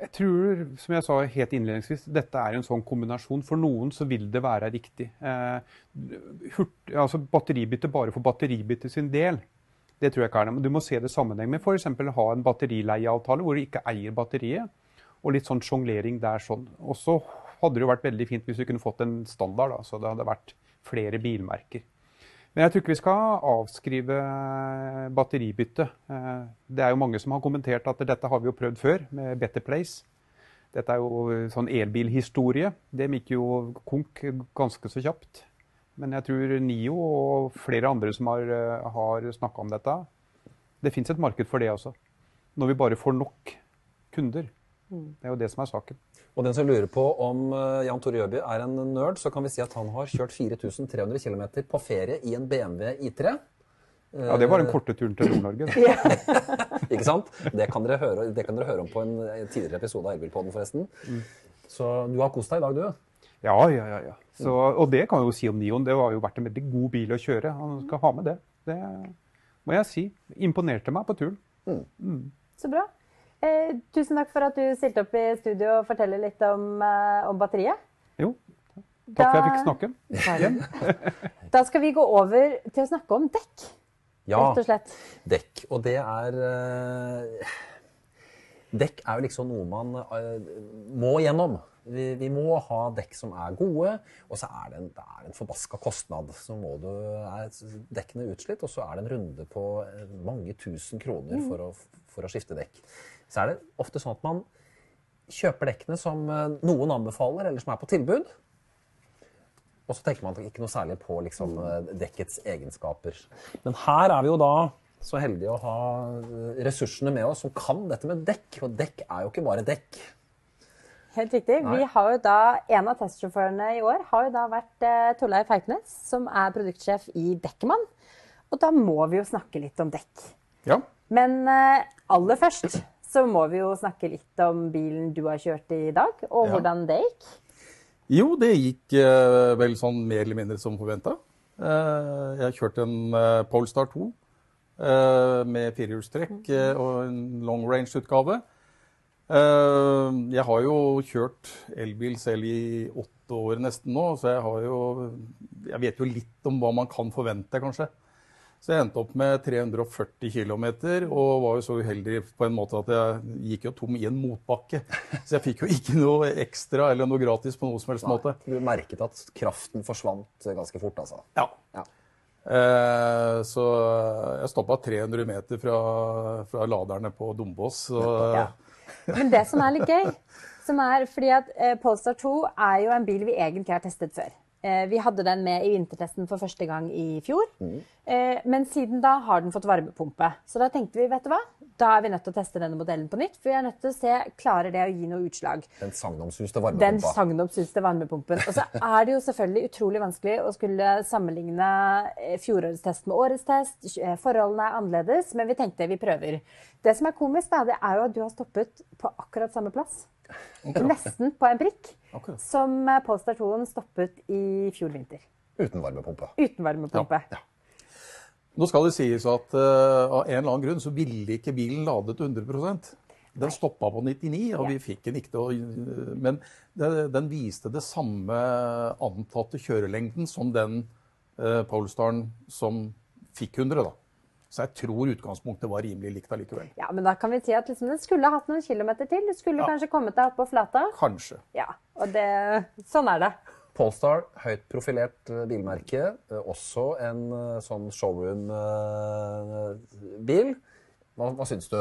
Jeg tror, som jeg sa helt innledningsvis, dette er en sånn kombinasjon. For noen så vil det være riktig. Eh, hurt, altså batteribytte bare for batteribytte sin del, det tror jeg ikke er det. Men du må se det i sammenheng med f.eks. ha en batterileieavtale hvor du ikke eier batteriet. Og litt sånn sjonglering der sånn. Og så hadde det jo vært veldig fint hvis vi kunne fått en standard, da, så det hadde vært flere bilmerker. Men jeg tror ikke vi skal avskrive batteribytte. Eh, Det er jo mange som har kommentert at dette har vi jo prøvd før, med Better Place. Dette er jo sånn elbilhistorie. Det gikk jo konk ganske så kjapt. Men jeg tror Nio og flere andre som har, eh, har snakka om dette, det fins et marked for det også. Når vi bare får nok kunder. Det er jo det som er saken. Og den som lurer på om eh, Jan Tore Jøby er en nerd, så kan vi si at han har kjørt 4300 km på ferie i en BMW I3. Ja, Det var den korte turen til Nord-Norge. Ikke sant? Det kan dere høre, det kan dere høre om på en tidligere episode av Elbilpodden, forresten. Så du har kost deg i dag, du. Ja, ja, ja. ja. Så, og det kan jeg jo si om Nion. Det har jo vært en veldig god bil å kjøre. Han skal ha med det. Det må jeg si. Imponerte meg på turen. Så bra. Eh, tusen takk for at du stilte opp i studio og forteller litt om, eh, om batteriet. Jo, takk for at jeg fikk snakke. Da skal vi gå over til å snakke om dekk, Ja, rett og slett. dekk. Og det er eh, Dekk er jo liksom noe man eh, må gjennom. Vi, vi må ha dekk som er gode, og så er det en, det er en forbaska kostnad. Så må du, er dekkene utslitt, og så er det en runde på eh, mange tusen kroner for å, for å skifte dekk. Så er det ofte sånn at man kjøper dekkene som eh, noen anbefaler, eller som er på tilbud. Og så tenker man ikke noe særlig på liksom, eh, dekkets egenskaper. Men her er vi jo da så heldige å ha eh, ressursene med oss som kan dette med dekk. Og dekk er jo ikke bare dekk. Helt riktig. Nei. Vi har jo da, En av testsjåførene i år har jo da vært eh, Torleif Hauknes, som er produktsjef i Dekkemann. Og da må vi jo snakke litt om dekk. Ja. Men eh, aller først så må vi jo snakke litt om bilen du har kjørt i dag, og hvordan det gikk. Jo, det gikk eh, vel sånn mer eller mindre som forventa. Eh, jeg kjørt en eh, Polestar 2 eh, med firehjulstrekk eh, og en long range-utgave. Eh, jeg har jo kjørt elbil selv i åtte år nesten nå, så jeg har jo Jeg vet jo litt om hva man kan forvente, kanskje. Så jeg endte opp med 340 km og var jo så uheldig på en måte at jeg gikk jo tom i en motbakke. Så jeg fikk jo ikke noe ekstra eller noe gratis på noe som helst måte. Du merket at kraften forsvant ganske fort, altså. Ja. Ja. Eh, så jeg stoppa 300 meter fra, fra laderne på Dombås. Så Ja. Men det som er litt gøy, som er fordi at eh, Polestar 2 er jo en bil vi egentlig har testet før. Eh, vi hadde den med i vintertesten for første gang i fjor. Mm. men siden da har den fått varmepumpe. Så da tenkte vi, vet du hva, da er vi nødt til å teste denne modellen på nytt. For vi er nødt til å se, klarer det å gi noe utslag. Den sagnomsuste Den varmepumpa. sagnomsuste varmepumpen. Og så er det jo selvfølgelig utrolig vanskelig å skulle sammenligne eh, fjorårets test med årets test. Eh, Forholdene er annerledes, men vi tenkte vi prøver. Det som er komisk, da, det er jo at du har stoppet på akkurat samme plass. Nesten på en prikk. Akkurat. Som eh, Polestar 2-en stoppet i fjor vinter. Uten varmepumpe. Uten varmepumpe. Ja, Nå skal det sies at uh, av en eller annen grunn så ville ikke bilen ladet 100% Den stoppa på 99, og vi fikk den ikke å Men den viste det samme antatte kjørelengden som den uh, Polestaren som fikk 100, da. Så jeg tror utgangspunktet var rimelig likt allikevel. Ja, men da kan vi si at liksom, den skulle hatt noen kilometer til. Du skulle kanskje kommet deg opp på flata. Kanskje. Ja, og det, sånn er det. Polestar, høyt profilert eh, bilmerke. eh, Også en eh, sånn showroom-bil. Hva, hva syns du?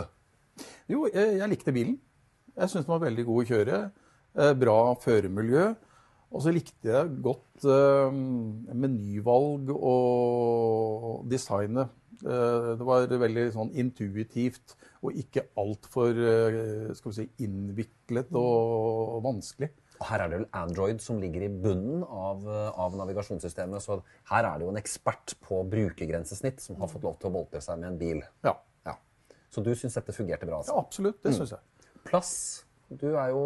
Jo, jeg, jeg likte bilen. Jeg syns den var veldig god å kjøre. Bra føremiljø. Og så likte jeg godt eh, menyvalg og designet. Eh, det var veldig sånn intuitivt og ikke altfor vi si, innviklet og, vanskelig. Og Her er det vel Android som ligger i bunnen av, eh, av navigasjonssystemet. Så her er det jo en ekspert på brukergrensesnitt som har fått lov til å boltre seg med en bil. Ja, Ja. Så du syns dette fungerte bra? ja altså? absolutt. Det syns jeg. Plass. Du er jo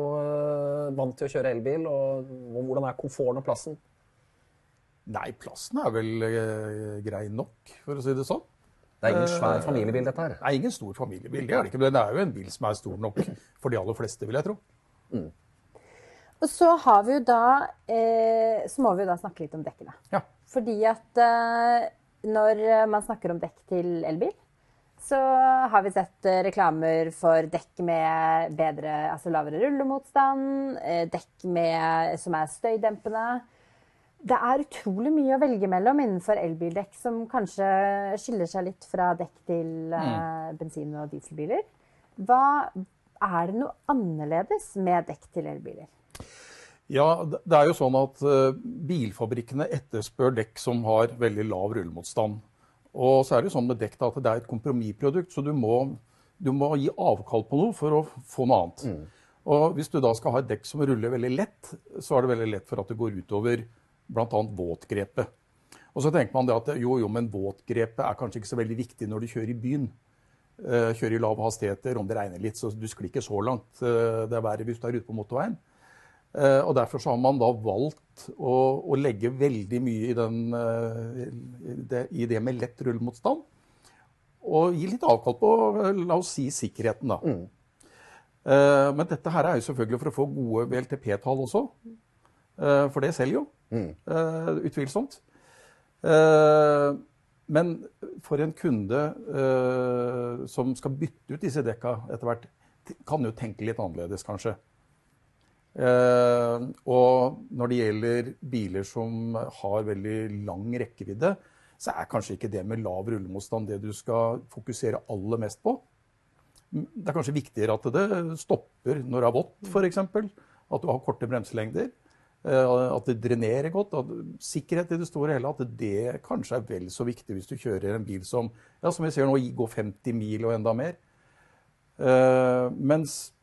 vant til å kjøre elbil. og Hvordan er komforten og plassen? Nei, plassen er vel eh, grei nok, for å si det sånn. Det er ingen svær familiebil, dette her. Nei, ingen stor familiebil. Det er det ikke, men det er jo en bil som er stor nok for de aller fleste, vil jeg tro. Og så har vi jo da eh, Så må vi jo da snakke litt om dekkene. Ja. Fordi at eh, når man snakker om dekk til elbil, så har vi sett eh, reklamer for dekk med bedre, altså lavere rullemotstand, eh, dekk med, som er støydempende. Det er utrolig mye å velge mellom innenfor elbildekk, som kanskje skiller seg litt fra dekk til mm. bensin- og dieselbiler. Hva, er det noe annerledes med dekk til elbiler? Ja, det er jo sånn at eh, bilfabrikkene etterspør dekk som har veldig lav rullemotstand. Og så er det jo sånn med dekk da, at det er et kompromissprodukt, så du må, du må gi avkall på noe for å få noe annet. Og hvis du da skal ha et dekk som ruller veldig lett, så er det veldig lett for at det går utover bl.a. våtgrepet. Og så tenker man det at jo, jo, men våtgrepet er kanskje ikke så veldig viktig når du kjører i byen. Eh, kjører i lave hastigheter, om det regner litt, så du sklir ikke så langt. Eh, det er verre hvis du er ute på motorveien. Eh, og Derfor så har man da valgt å, å legge veldig mye i, den, i det, i det med lett rullemotstand. Og gi litt avkall på, la oss si, sikkerheten, da. Eh, Men dette her er jo selvfølgelig for å få gode VLTP-tall også. For det selger jo, eh, utvilsomt. Uh, Men for en kunde uh, som skal bytte ut disse dekka etter hvert, kan jo tenke litt annerledes, kanskje. Og når det gjelder biler som har veldig lang rekkevidde, så er kanskje ikke det med lav rullemotstand det du skal fokusere aller mest på. Det er kanskje viktigere at det stopper når det er vått, f.eks. At du har korte bremselengder. Eh, At det drenerer godt. At sikkerhet i det store og hele. At det kanskje er vel så viktig hvis du kjører en bil som ja, som vi ser nå, går 50 mil og enda mer. Eh, mens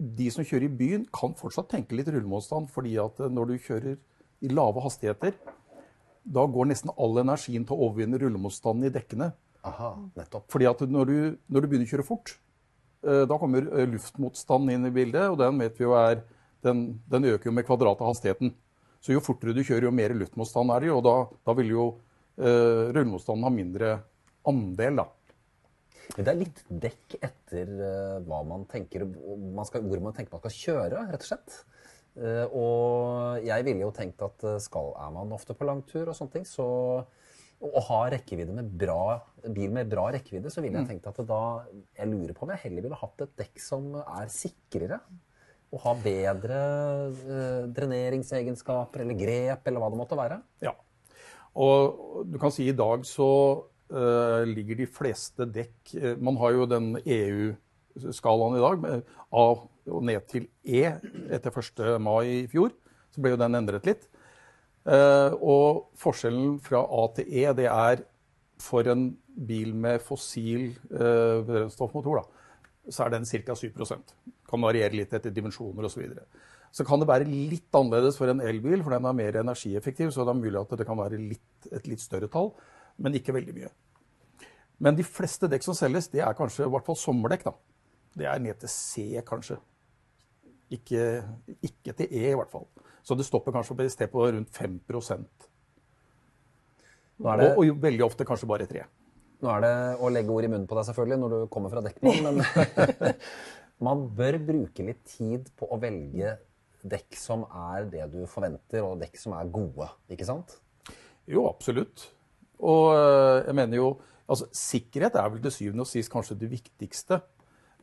de som kjører i byen, kan fortsatt tenke litt rullemotstand. fordi at når du kjører i lave hastigheter, da går nesten all energien til å overvinne rullemotstanden i dekkene. Aha, nettopp. Fordi at når du, når du begynner å kjøre fort, eh, da kommer luftmotstanden inn i bildet, og den vet vi jo er Den, den øker jo med kvadratet av hastigheten. Så jo fortere du kjører, jo mer luftmotstand er det, og da, da vil jo eh, rullemotstanden ha mindre andel, da. Men det er litt dekk etter eh, hva man tenker, man skal, hvor man tenker man skal kjøre, rett og slett. Eh, og jeg ville jo tenkt at eh, skal, er man ofte på langtur og sånne ting, så å ha rekkevidde med bra, bil med bra rekkevidde, så ville jeg tenkt at da Jeg lurer på om jeg heller ville hatt et dekk som er sikrere. Og ha bedre eh, dreneringsegenskaper eller grep eller hva det måtte være. Ja. Og du kan si i dag så eh, ligger de fleste dekk eh, Man har jo den EU-skalaen i dag, med A og ned til E etter 1. mai i fjor. Så ble jo den endret litt. Eh, og forskjellen fra A til E, det er for en bil med fossil eh, brennstoffmotor, da, så er den ca. 7 Kan variere litt etter dimensjoner osv. Så, videre. så kan det være litt annerledes for en elbil, for den er mer energieffektiv. Så det er mulig at det kan være litt, et litt større tall, men ikke veldig mye. Men de fleste dekk som selges, det er kanskje i hvert fall sommerdekk. da. Det er ned til C, kanskje. Ikke, ikke til E, i hvert fall. Så det stopper kanskje på et sted på rundt 5 Nå er det, og, og veldig ofte kanskje bare 3 Nå er det å legge ord i munnen på deg selvfølgelig når du kommer fra dekkbanen, men man bør bruke litt tid på å velge dekk som er det du forventer, og dekk som er gode, ikke sant? Jo, absolutt. Og øh, jeg mener jo altså Sikkerhet er vel til syvende og sist kanskje det viktigste.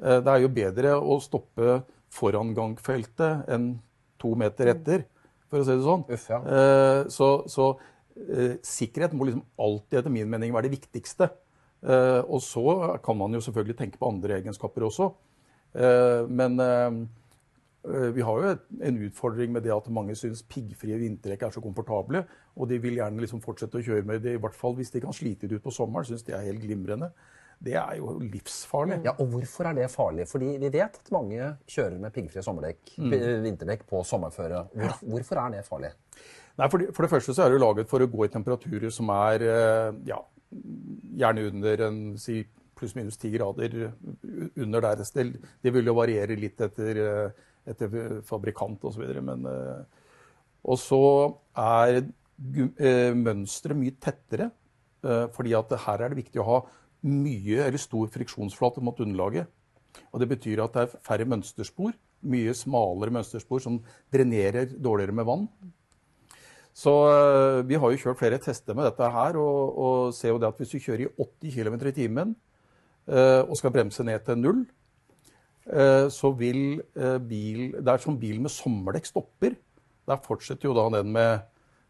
Eh, Det er jo bedre å stoppe foran gangfeltet enn to meter etter, for å si det sånn. Uff, ja. Eh, Så, så eh, sikkerhet må liksom alltid etter min mening være det viktigste. Eh, Og så kan man jo selvfølgelig tenke på andre egenskaper også. Eh, Men eh, vi har jo en utfordring med det at mange syns piggfrie vinterdekk er så komfortable. Og de vil gjerne liksom fortsette å kjøre med det, i hvert fall hvis de kan slite det ut på sommeren. Syns det er helt glimrende. Det er jo livsfarlig. Ja, og hvorfor er det farlig? Fordi vi vet at mange kjører med piggfrie sommerdekk, mm. vinterdekk på sommerføre. Hvor, hvorfor er det farlig? Nei, for, for det første så er det laget for å gå i temperaturer som er eh, ja, gjerne under en si pluss-minus ti grader under der. Det, vil jo variere litt etter, etter fabrikant osv. Men eh, Og så er eh, mønsteret mye tettere. eh, fordi at her er det viktig å ha mye eller stor friksjonsflate mot underlaget. Og det betyr at det er færre mønsterspor. Mye smalere mønsterspor som drenerer dårligere med vann. Så vi har jo kjørt flere tester med dette her, og, og ser jo det at hvis du kjører i 80 km i timen og skal bremse ned til null, øh, så vil øh, bil Det er som bil med sommerdekk stopper. Der fortsetter jo da den med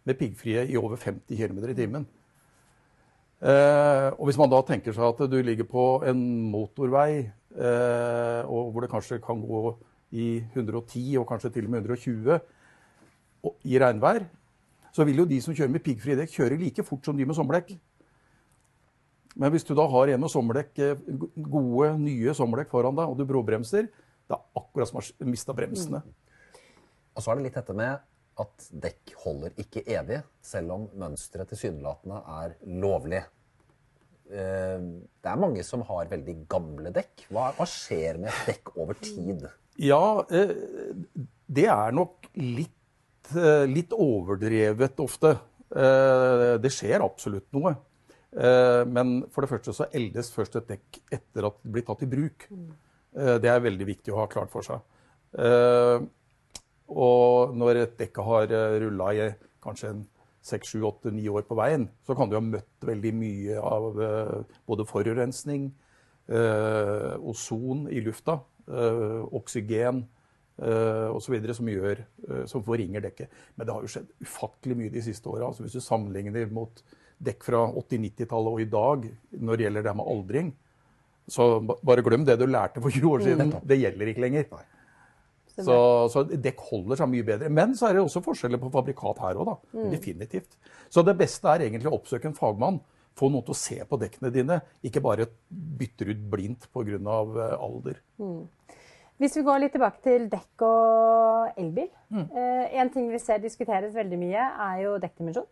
med piggfrie i over 50 km i timen. Eh, og hvis man da tenker seg at du ligger på en motorvei eh, og hvor det kanskje kan gå i 110 og kanskje til og med 120 og, i regnvær, så vil jo de som kjører med piggfrie dekk, kjøre like fort som de med sommerdekk. Men hvis du da har en med sommerdekk, eh, gode, nye sommerdekk foran deg, og du bråbremser, det er akkurat som å ha mista bremsene. Og så er det litt dette med at dekk holder ikke evig, selv om mønsteret tilsynelatende er lovlig. Eh, Det er mange som har veldig gamle dekk. Hva, hva skjer med et dekk over tid? Ja, eh, det er nok litt, litt overdrevet ofte. Det skjer absolutt noe. Eh, Men for det første så eldes først et dekk etter at det blir tatt i bruk. Eh, Det er veldig viktig å ha klart for seg. Eh, Og når et dekk har rulla i kanskje en seks, sju, åtte, ni år på veien, så kan du ha møtt veldig mye av både forurensning, ozon i lufta, oksygen eh, osv. Som, som forringer dekket. Men det har jo skjedd ufattelig mye de siste åra. Altså, hvis du sammenligner mot dekk fra 80-90-tallet og i dag når det gjelder det med aldring, så bare glem det du lærte for 20 år siden. Det gjelder ikke lenger. Så, så dekk holder seg mye bedre. Men så er det også forskjeller på fabrikat her òg, da. Definitivt. Så det beste er egentlig å oppsøke en fagmann. Få noen til å se på dekkene dine, ikke bare bytter ut blindt pga. alder. Hvis vi går litt tilbake til dekk og elbil. Eh, en ting vi ser diskuteres veldig mye, er jo dekkdimensjon.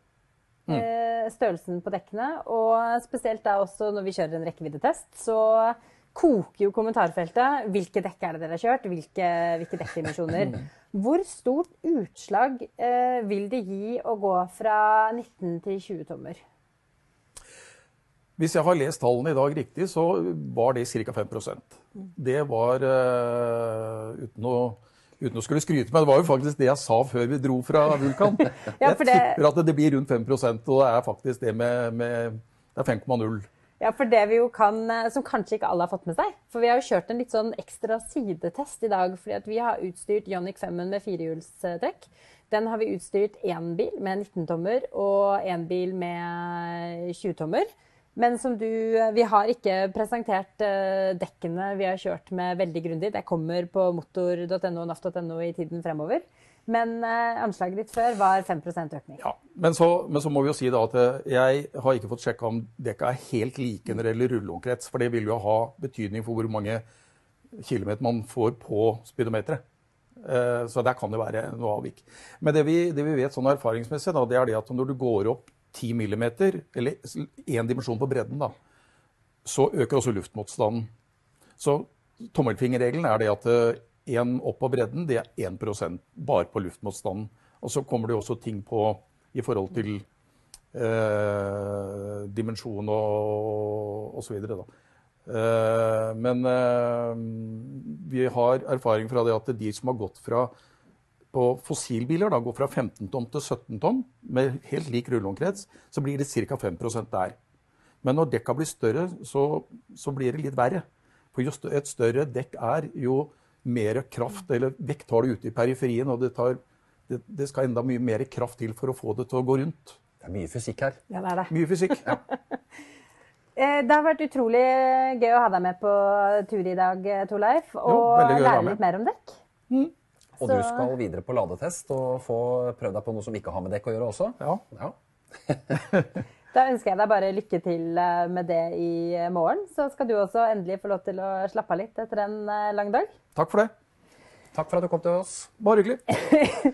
Eh, størrelsen på dekkene. Og spesielt da også når vi kjører en rekkeviddetest, så koker jo kommentarfeltet. Hvilke dekk er det dere har kjørt? Hvilke, hvilke dekkdimensjoner? Hvor stort utslag eh, vil det gi å gå fra 19 til 20 tommer? Hvis jeg har lest tallene i dag riktig, så var det ca. 5% Det var eh, uten, å, uten å skulle skryte, men det var jo faktisk det jeg sa før vi dro fra Vulkan. Ja, jeg tipper at det blir rundt 5% og det er faktisk det med, med Det er 5,0. Ja, for det vi jo kan, eh, som kanskje ikke alle har fått med seg. For vi har jo kjørt en litt sånn ekstra sidetest i dag. fordi at vi har utstyrt Jonic 5 med firehjulstrekk. Den har vi utstyrt én bil med 19-tommer og én bil med 20-tommer. Men som du Vi har ikke presentert eh, dekkene vi har kjørt med veldig grundig. Det kommer på motor.no og naft.no i tiden fremover. Men eh, anslaget ditt før var 5% økning. Ja, men så, men så må vi jo si da at eh, jeg har ikke fått sjekka om dekka er helt like når det gjelder rulleomkrets. For det vil jo ha betydning for hvor mange kilometer man får på speedometeret. Så der kan det være noe avvik. Men det vi, det vi vet sånn erfaringsmessig, da, det er det at når du går opp 10 millimeter, eller én dimensjon på bredden, da, så øker også luftmotstanden. Så tommelfingerregelen er det at én opp på bredden, det er 1% bare på luftmotstanden. Og så kommer det jo også ting på i forhold til eh, dimensjon og osv. Eh, men eh, vi har erfaring fra det at de som har gått fra på fossilbiler da, går fra 15 tonn til 17 tonn, med helt lik rulleomkrets, så blir det ca. 5% der. Men når dekka blir større, så, så blir det litt verre. For jo større, et større dekk er, jo mer kraft eller vekt har det ute i periferien. Og det, tar, det, det skal enda mye mer kraft til for å få det til å gå rundt. Det er mye fysikk her. Ja, det er det. Mye fysikk. ja. Det har vært utrolig gøy å ha deg med på tur i dag, eh, Torleif. Og være lære litt mer om dekk. Og du skal videre på ladetest og få prøvd deg på noe som ikke har med dekk å gjøre også. Ja. Ja. Da ønsker jeg deg bare lykke til eh, med det i eh, morgen. Så skal du også endelig få lov til å slappe av litt etter en eh, lang dag. Takk for det. Takk for at du kom til oss. Bare hyggelig.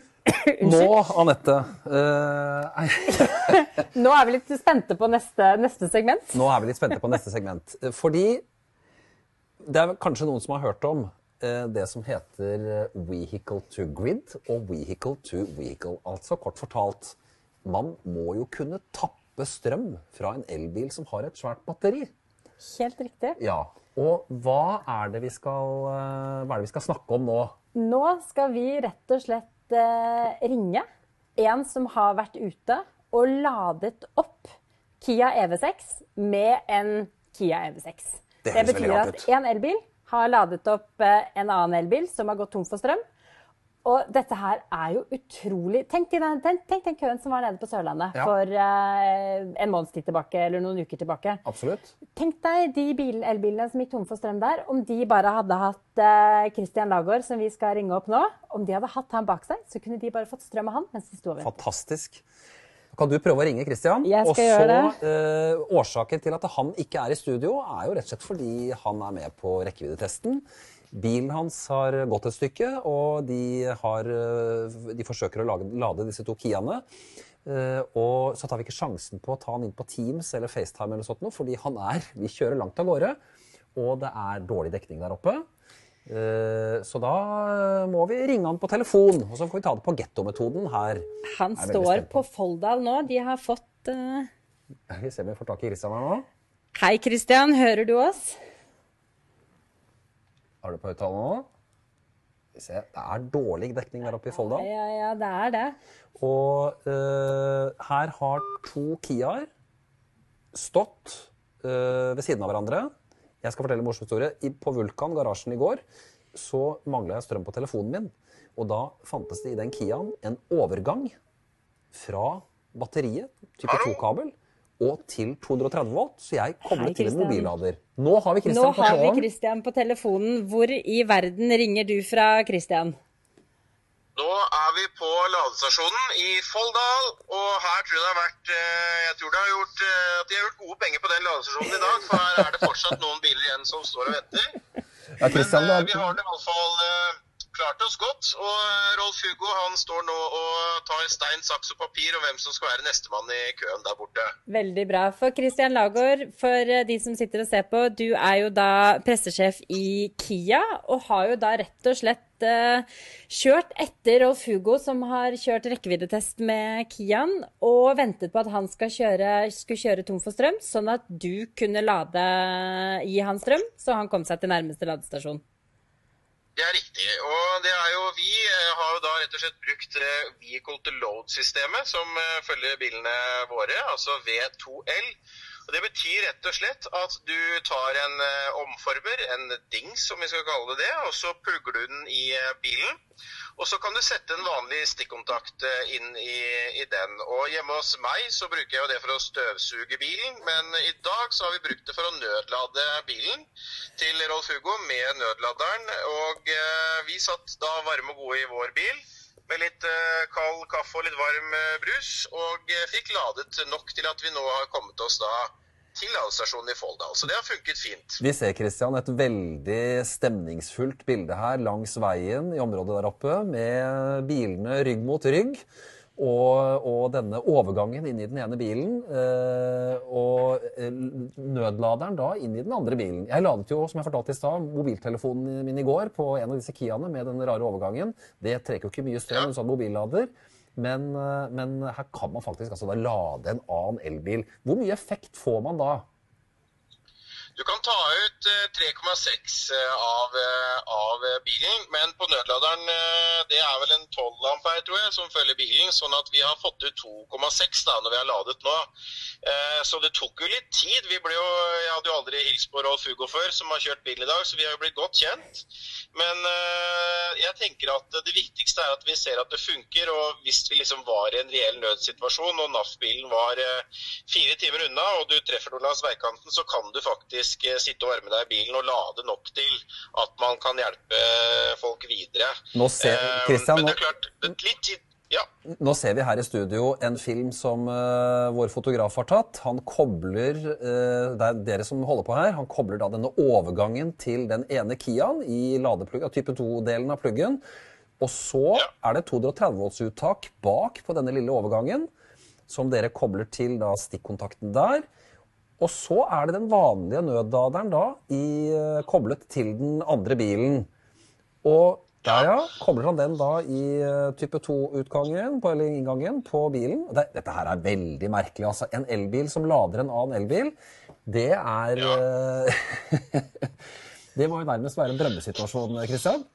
Nå, Anette eh, Nå er vi litt spente på neste, neste segment. Nå er vi litt spente på neste segment. Fordi det er kanskje noen som har hørt om det som heter eh, vehicle to grid og vehicle to vehicle. Altså kort fortalt, man må jo kunne tappe strøm fra en elbil som har et svært batteri. Helt riktig. Ja, og hva er det vi skal, eh, hva er det vi skal snakke om nå? Nå skal vi rett og slett eh, ringe en som har vært ute og ladet opp Kia EV6 med en Kia EV6. Det Det, betyr at en elbil har ladet opp eh, en annen elbil som har gått tom for strøm. Og dette her er jo utrolig Tenk, den, køen som var nede på Sørlandet Ja. for uh, en måneds tid tilbake, eller noen uker tilbake. Absolutt. Tenk deg de bil- elbilene som gikk tomme for strøm der, om de bare hadde hatt uh, Christian Lagård, som vi skal ringe opp nå, om de hadde hatt han bak seg, så kunne de bare fått strøm av han mens de sto over. Fantastisk. Kan du prøve å ringe Christian? Jeg skal og så, gjøre eh, Årsaken til at han ikke er i studio, er jo rett og slett fordi han er med på rekkeviddetesten. Bilen hans har gått et stykke, og de, har, eh, de forsøker å lage, lade disse to Kiaene. Eh, og så tar vi ikke sjansen på å ta han inn på Teams eller FaceTime, eller sånt noe, fordi han er Vi kjører langt av gårde, og det er dårlig dekning der oppe. Eh, Så da må vi ringe han på telefon, og så får vi ta det på gettometoden her. Han står på Folldal nå. De har fått uh... Vi ser om vi får tak i Kristian her nå. Hei, Kristian. Hører du oss? Har du på høyttaler nå? Det er dårlig dekning der oppe i Folda. Ja, ja, det er det. Og uh, her har to Kiaer stått uh, ved siden av hverandre. Jeg skal fortelle en morsom historie. I, på Vulkan, garasjen i går, så mangla jeg strøm på telefonen min. Og da fantes det i den Kiaen en overgang fra batteriet, type 2-kabel, og til 230 volt. Så jeg koblet til en mobillader. Nå har vi Christian på har vi. Christian på telefonen. Hvor i verden ringer du fra, Christian? Nå er vi på ladestasjonen i Folldal, og her tror jeg det har vært eh, Jeg tror det har gjort, eh, at de har gjort gode penger på den ladestasjonen i dag, for her er det fortsatt noen biler igjen som står og venter. Men eh, vi har- det i hvert fall klart oss godt. Og eh, Rolf Hugo han står nå og tar stein, saks og papir om hvem som skal være nestemann i køen der borte. Veldig bra. For Christian Lagård, for eh, de som sitter og ser på, du er jo da pressesjef i Kia, og har jo da rett og slett eh, kjørt etter Rolf Hugo, som har kjørt rekkeviddetest med Kian, og ventet på at han kjøre, skulle kjøre tom for strøm, sånn at du kunne lade gi han strøm, så han kom seg til nærmeste ladestasjon. Det er riktig. Og det er jo vi eh, har jo da rett og slett brukt eh, vehicle to load-systemet som eh, følger bilene våre, altså V2L. Og Det betyr rett og slett at du tar en eh, omformer, en dings som vi skal kalle det, og så plugger du den i eh, bilen. Og så kan du sette en vanlig stikkontakt eh, inn i, i den. Og hjemme hos meg så bruker jeg jo det for å støvsuge bilen, men i dag så har vi brukt det for å nødlade bilen til Rolf Hugo med nødladeren. Og vi satt da varme og gode i vår bil med litt kald kaffe og litt varm brus, og fikk ladet nok til at vi nå har kommet oss da til ladestasjonen i Folldal. Så det har funket fint. Vi ser Christian, et veldig stemningsfullt bilde her langs veien i området der oppe, med bilene rygg mot rygg. Og, og denne overgangen inn i den ene bilen, eh, og eh, nødladeren da inn i den andre bilen. Jeg ladet jo, som jeg fortalte i stad, mobiltelefonen min i går på en av disse Kiaene med den rare overgangen. Det trekker jo ikke mye strøm, en sånn mobillader. Men, eh, men her kan man faktisk altså lade en annen elbil. Hvor mye effekt får man da? Du kan ta ut eh, 3,6 av, eh, av eh, bilen, men på nødladeren eh, det er vel en 12 ampere, tror jeg, som følger bilen, sånn at vi har fått ut 2,6 da når vi har ladet nå. Eh, Så det tok jo litt tid. Vi ble jo, jeg hadde jo aldri hilst på Rolf Hugo før, som har kjørt bil i dag, så vi har jo blitt godt kjent. Men eh, jeg tenker at det viktigste er at vi ser at det funker, og hvis vi liksom var i en reell nødsituasjon og NAF-bilen var eh, fire timer unna, og du treffer noen veikanten, så kan du faktisk eh, sitte og varme deg i bilen og lade nok til at man kan hjelpe folk videre. Nå ser- Eh, Christian, men det er klart, litt tid ja. Nå ser vi her i studio en film som uh, vår fotograf har tatt. Han kobler uh, det er dere som holder på her, han kobler da denne overgangen til den ene Kiaen i ladeplugg, type 2-delen av pluggen. Og så Ja. er det 230 volts uttak bak på denne lille overgangen, som dere kobler til da stikkontakten der. Og så er det den vanlige nødladeren da i, eh, koblet til den andre bilen. Og der, ja, kobler han den da i eh, type 2-utgangen, på, eller inngangen, på bilen. Det, dette her er veldig merkelig. altså. En elbil som lader en annen elbil, det er ja. Det må jo nærmest være en drømmesituasjon, Christian.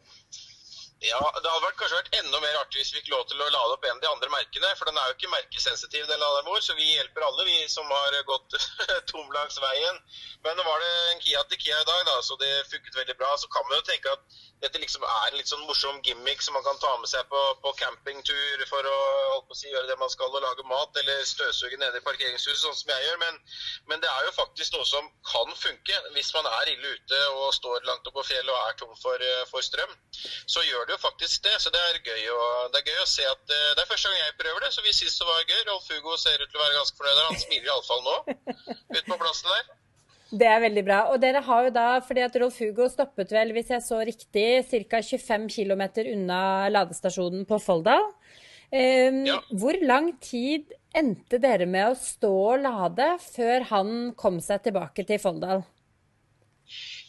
Ja, Det hadde vært, kanskje vært enda mer artig hvis vi fikk lov til å lade opp en av de andre merkene. For den er jo ikke merkesensitiv, den laderen vår, så vi hjelper alle, vi som har gått tom langs veien. Men nå var det en Kia til Kia i dag, da, så det funket veldig bra. Så kan man jo tenke at dette liksom er en litt sånn morsom gimmick som man kan ta med seg på, på campingtur for å å si, gjøre det man skal og lage mat, eller støvsuge nede i parkeringshuset, sånn som jeg gjør. Men, men, det er jo faktisk noe som kan funke hvis man er ille ute og står langt oppe på fjellet og er tom for, for, strøm. Så gjør det jo faktisk det. Så det er gøy å, det er gøy å se at det er første gang jeg prøver det, så vi syns det var gøy. Rolf Hugo ser ut til å være ganske fornøyd. Han smiler iallfall nå ute på plassen der. Det er veldig bra. Og dere har jo da, fordi at Rolf Hugo stoppet vel, hvis jeg så riktig, ca. 25 km unna ladestasjonen på Folldal. Um, ja. Hvor lang tid endte dere med å stå og lade før han kom seg tilbake til Folldal?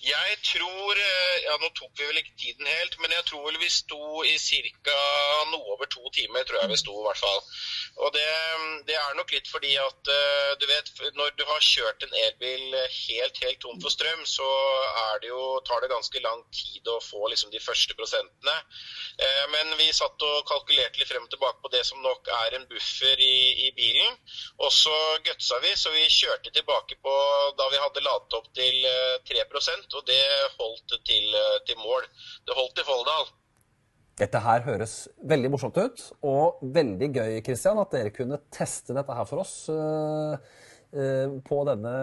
Jeg tror eh, ja Nå tok vi vel ikke tiden helt, men jeg tror vi sto i ca. noe over to timer. tror jeg vi sto i hvert fall. Og det, det, er nok litt fordi at eh, du vet, når du har kjørt en elbil helt helt tom for strøm, så det jo, tar det ganske lang tid å få liksom, de første prosentene. Eh, men vi satt og kalkulerte litt frem og tilbake på det som nok er en buffer i, i bilen. Og så gutsa vi, så vi kjørte tilbake på da vi hadde ladet opp til 3 og det holdt til, til mål. Det holdt til Folldal. Dette her høres veldig morsomt ut, og veldig gøy Christian, at dere kunne teste dette her for oss uh, uh, på denne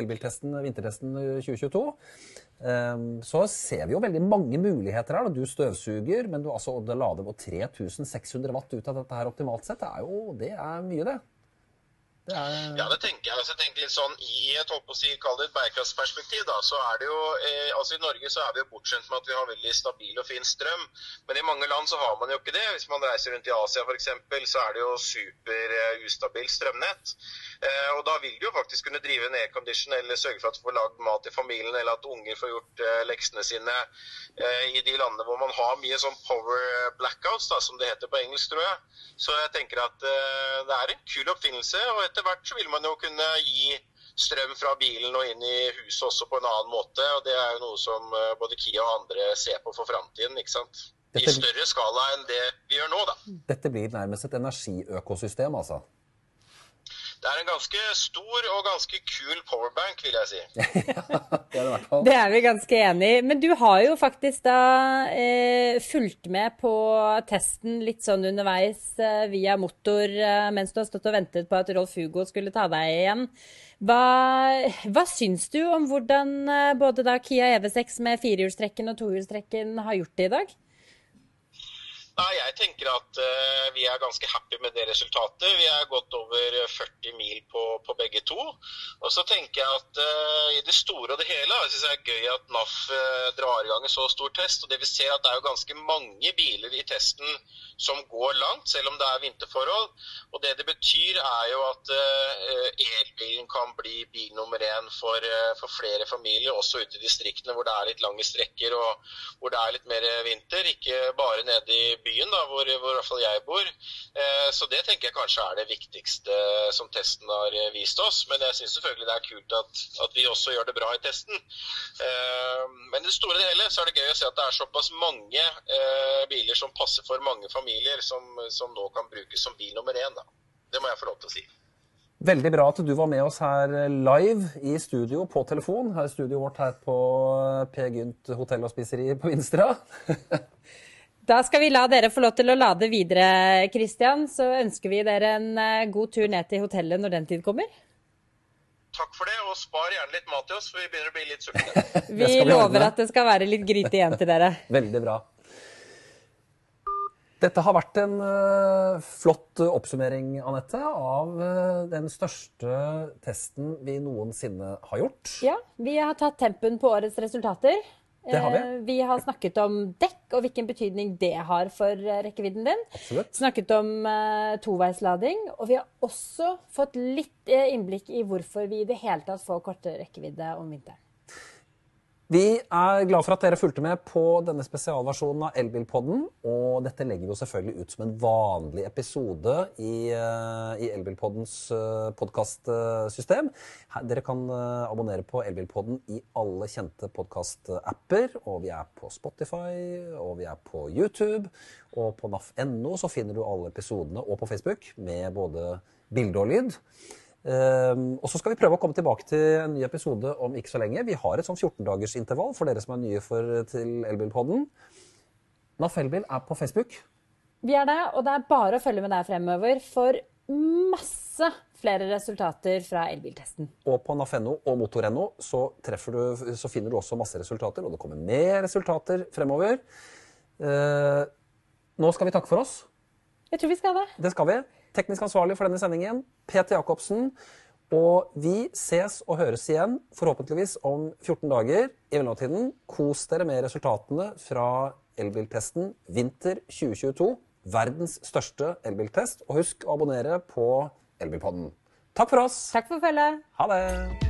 elbiltesten, vintertesten 2022. Um, så ser vi jo veldig mange muligheter her. Du støvsuger, men du altså, lader på 3600 watt ut av dette her optimalt sett. Det er jo det er mye, det. Er... Ja, det tenker jeg. Altså, jeg tenker litt sånn, I et holdt å si, kall et bærekraftsperspektiv da, så er det jo, eh, altså I Norge så er vi jo bortskjemt med at vi har veldig stabil og fin strøm. Men i mange land så har man jo ikke det. Hvis man reiser rundt i Asia f.eks., så er det jo super eh, strømnett. Eh, og Da vil du jo faktisk kunne drive en aircondition eller sørge for at du får lagd mat i familien, eller at unger får gjort uh, leksene sine uh, i de landene hvor man har mye sånn power blackouts, da, som det heter på engelsk, tror jeg. Så jeg tenker at det er en kul oppfinnelse. og et etter hvert så vil man jo kunne gi strøm fra bilen og inn i huset også på en annen måte. og Det er jo noe som eh, både Kia og andre ser på for framtiden. ikke sant? I større skala enn det vi gjør nå, da. Dette blir nærmest et energiøkosystem, altså? Det er en ganske stor og ganske kul powerbank, vil jeg si. det, er det, det er vi ganske enig i. Men du har jo faktisk da eh, fulgt med på testen litt sånn underveis eh, via motor eh, mens du har stått og ventet på at Rolf Hugo skulle ta deg igjen. Hva, hva syns du om hvordan eh, både da Kia EV6 med firehjulstrekken og tohjulstrekken har gjort det i dag? Nei, Jeg tenker at uh, vi er ganske happy med det resultatet. Vi er gått over 40 mil på, på begge to. Og så tenker jeg at uh, i det store og det hele jeg synes det er gøy at NAF uh, drar i gang en så stor test. og det vi ser at Det er jo ganske mange biler i testen som går langt, selv om det er vinterforhold. Og Det det betyr, er jo at elbilen kan bli bil nummer én for, for, flere familier, også ute i distriktene hvor det er litt lange strekker og hvor det er litt mer vinter. Ikke bare nede i da, hvor, hvor, i hvert fall jeg bor. Eh, så det tenker jeg kanskje er det viktigste som testen har eh, vist oss. Men jeg syns selvfølgelig det er kult at, at, vi også gjør det bra i testen. Eh, men i det store og hele så er det gøy å se at det er såpass mange eh, biler som passer for mange familier, som, som, nå kan brukes som bil nummer én. Da. Det må jeg få lov til å si. Veldig bra at du var med oss her live i studio på telefon. Her er studioet vårt her på P. Gynt hotell og spiseri på Vinstra. Da skal vi la dere få lov til å lade videre, Christian. Så ønsker vi dere en eh, god tur ned til hotellet når den tid kommer. Takk for det, og spar gjerne litt mat til oss, for vi begynner å bli litt sultne. vi lover at det skal være litt gryte igjen til dere. Veldig bra. Dette har vært en uh, flott oppsummering, Anette, av uh, den største testen vi noensinne har gjort. Ja, vi har tatt tempen på årets resultater. Det har vi. Eh, vi har snakket om dekk og hvilken betydning det har for eh, rekkevidden din. Absolutt. Snakket om uh, toveislading. Og vi har også fått litt innblikk i hvorfor vi i det hele tatt får kortere rekkevidde om vinteren. Vi er glad for at dere fulgte med på denne spesialversjonen av Elbilpodden. Og dette legger vi jo selvfølgelig ut som en vanlig episode i, uh, i Elbilpoddens uh, podkastsystem. Dere kan uh, abonnere på Elbilpodden i alle kjente podkastapper. Og vi er på Spotify, og vi er på YouTube. Og på naf.no så finner du alle episodene, og på Facebook, med både bilde og lyd. Ehm, og så skal vi prøve å komme tilbake til en ny episode om ikke så lenge. Vi har et sånn 14-dagersintervall for dere som er nye for, til Elbilpodden. NAF Elbil er på Facebook. Vi er det, og det er bare å følge med der fremover for masse flere resultater fra elbiltesten. Og på NAF.no og Motor.no så, så finner du også masse resultater, og det kommer mer resultater fremover. Uh, nå skal vi takke for oss. Jeg tror vi skal det. Det skal vi. Teknisk ansvarlig for denne sendingen, Peter Jacobsen. Og vi ses og høres igjen forhåpentligvis om 14 dager. I mellomtiden, kos dere med resultatene fra elbiltesten vinter 2022. Verdens største elbiltest. Og husk å abonnere på Elbilpodden. Takk for oss. Takk for følget. Ha det.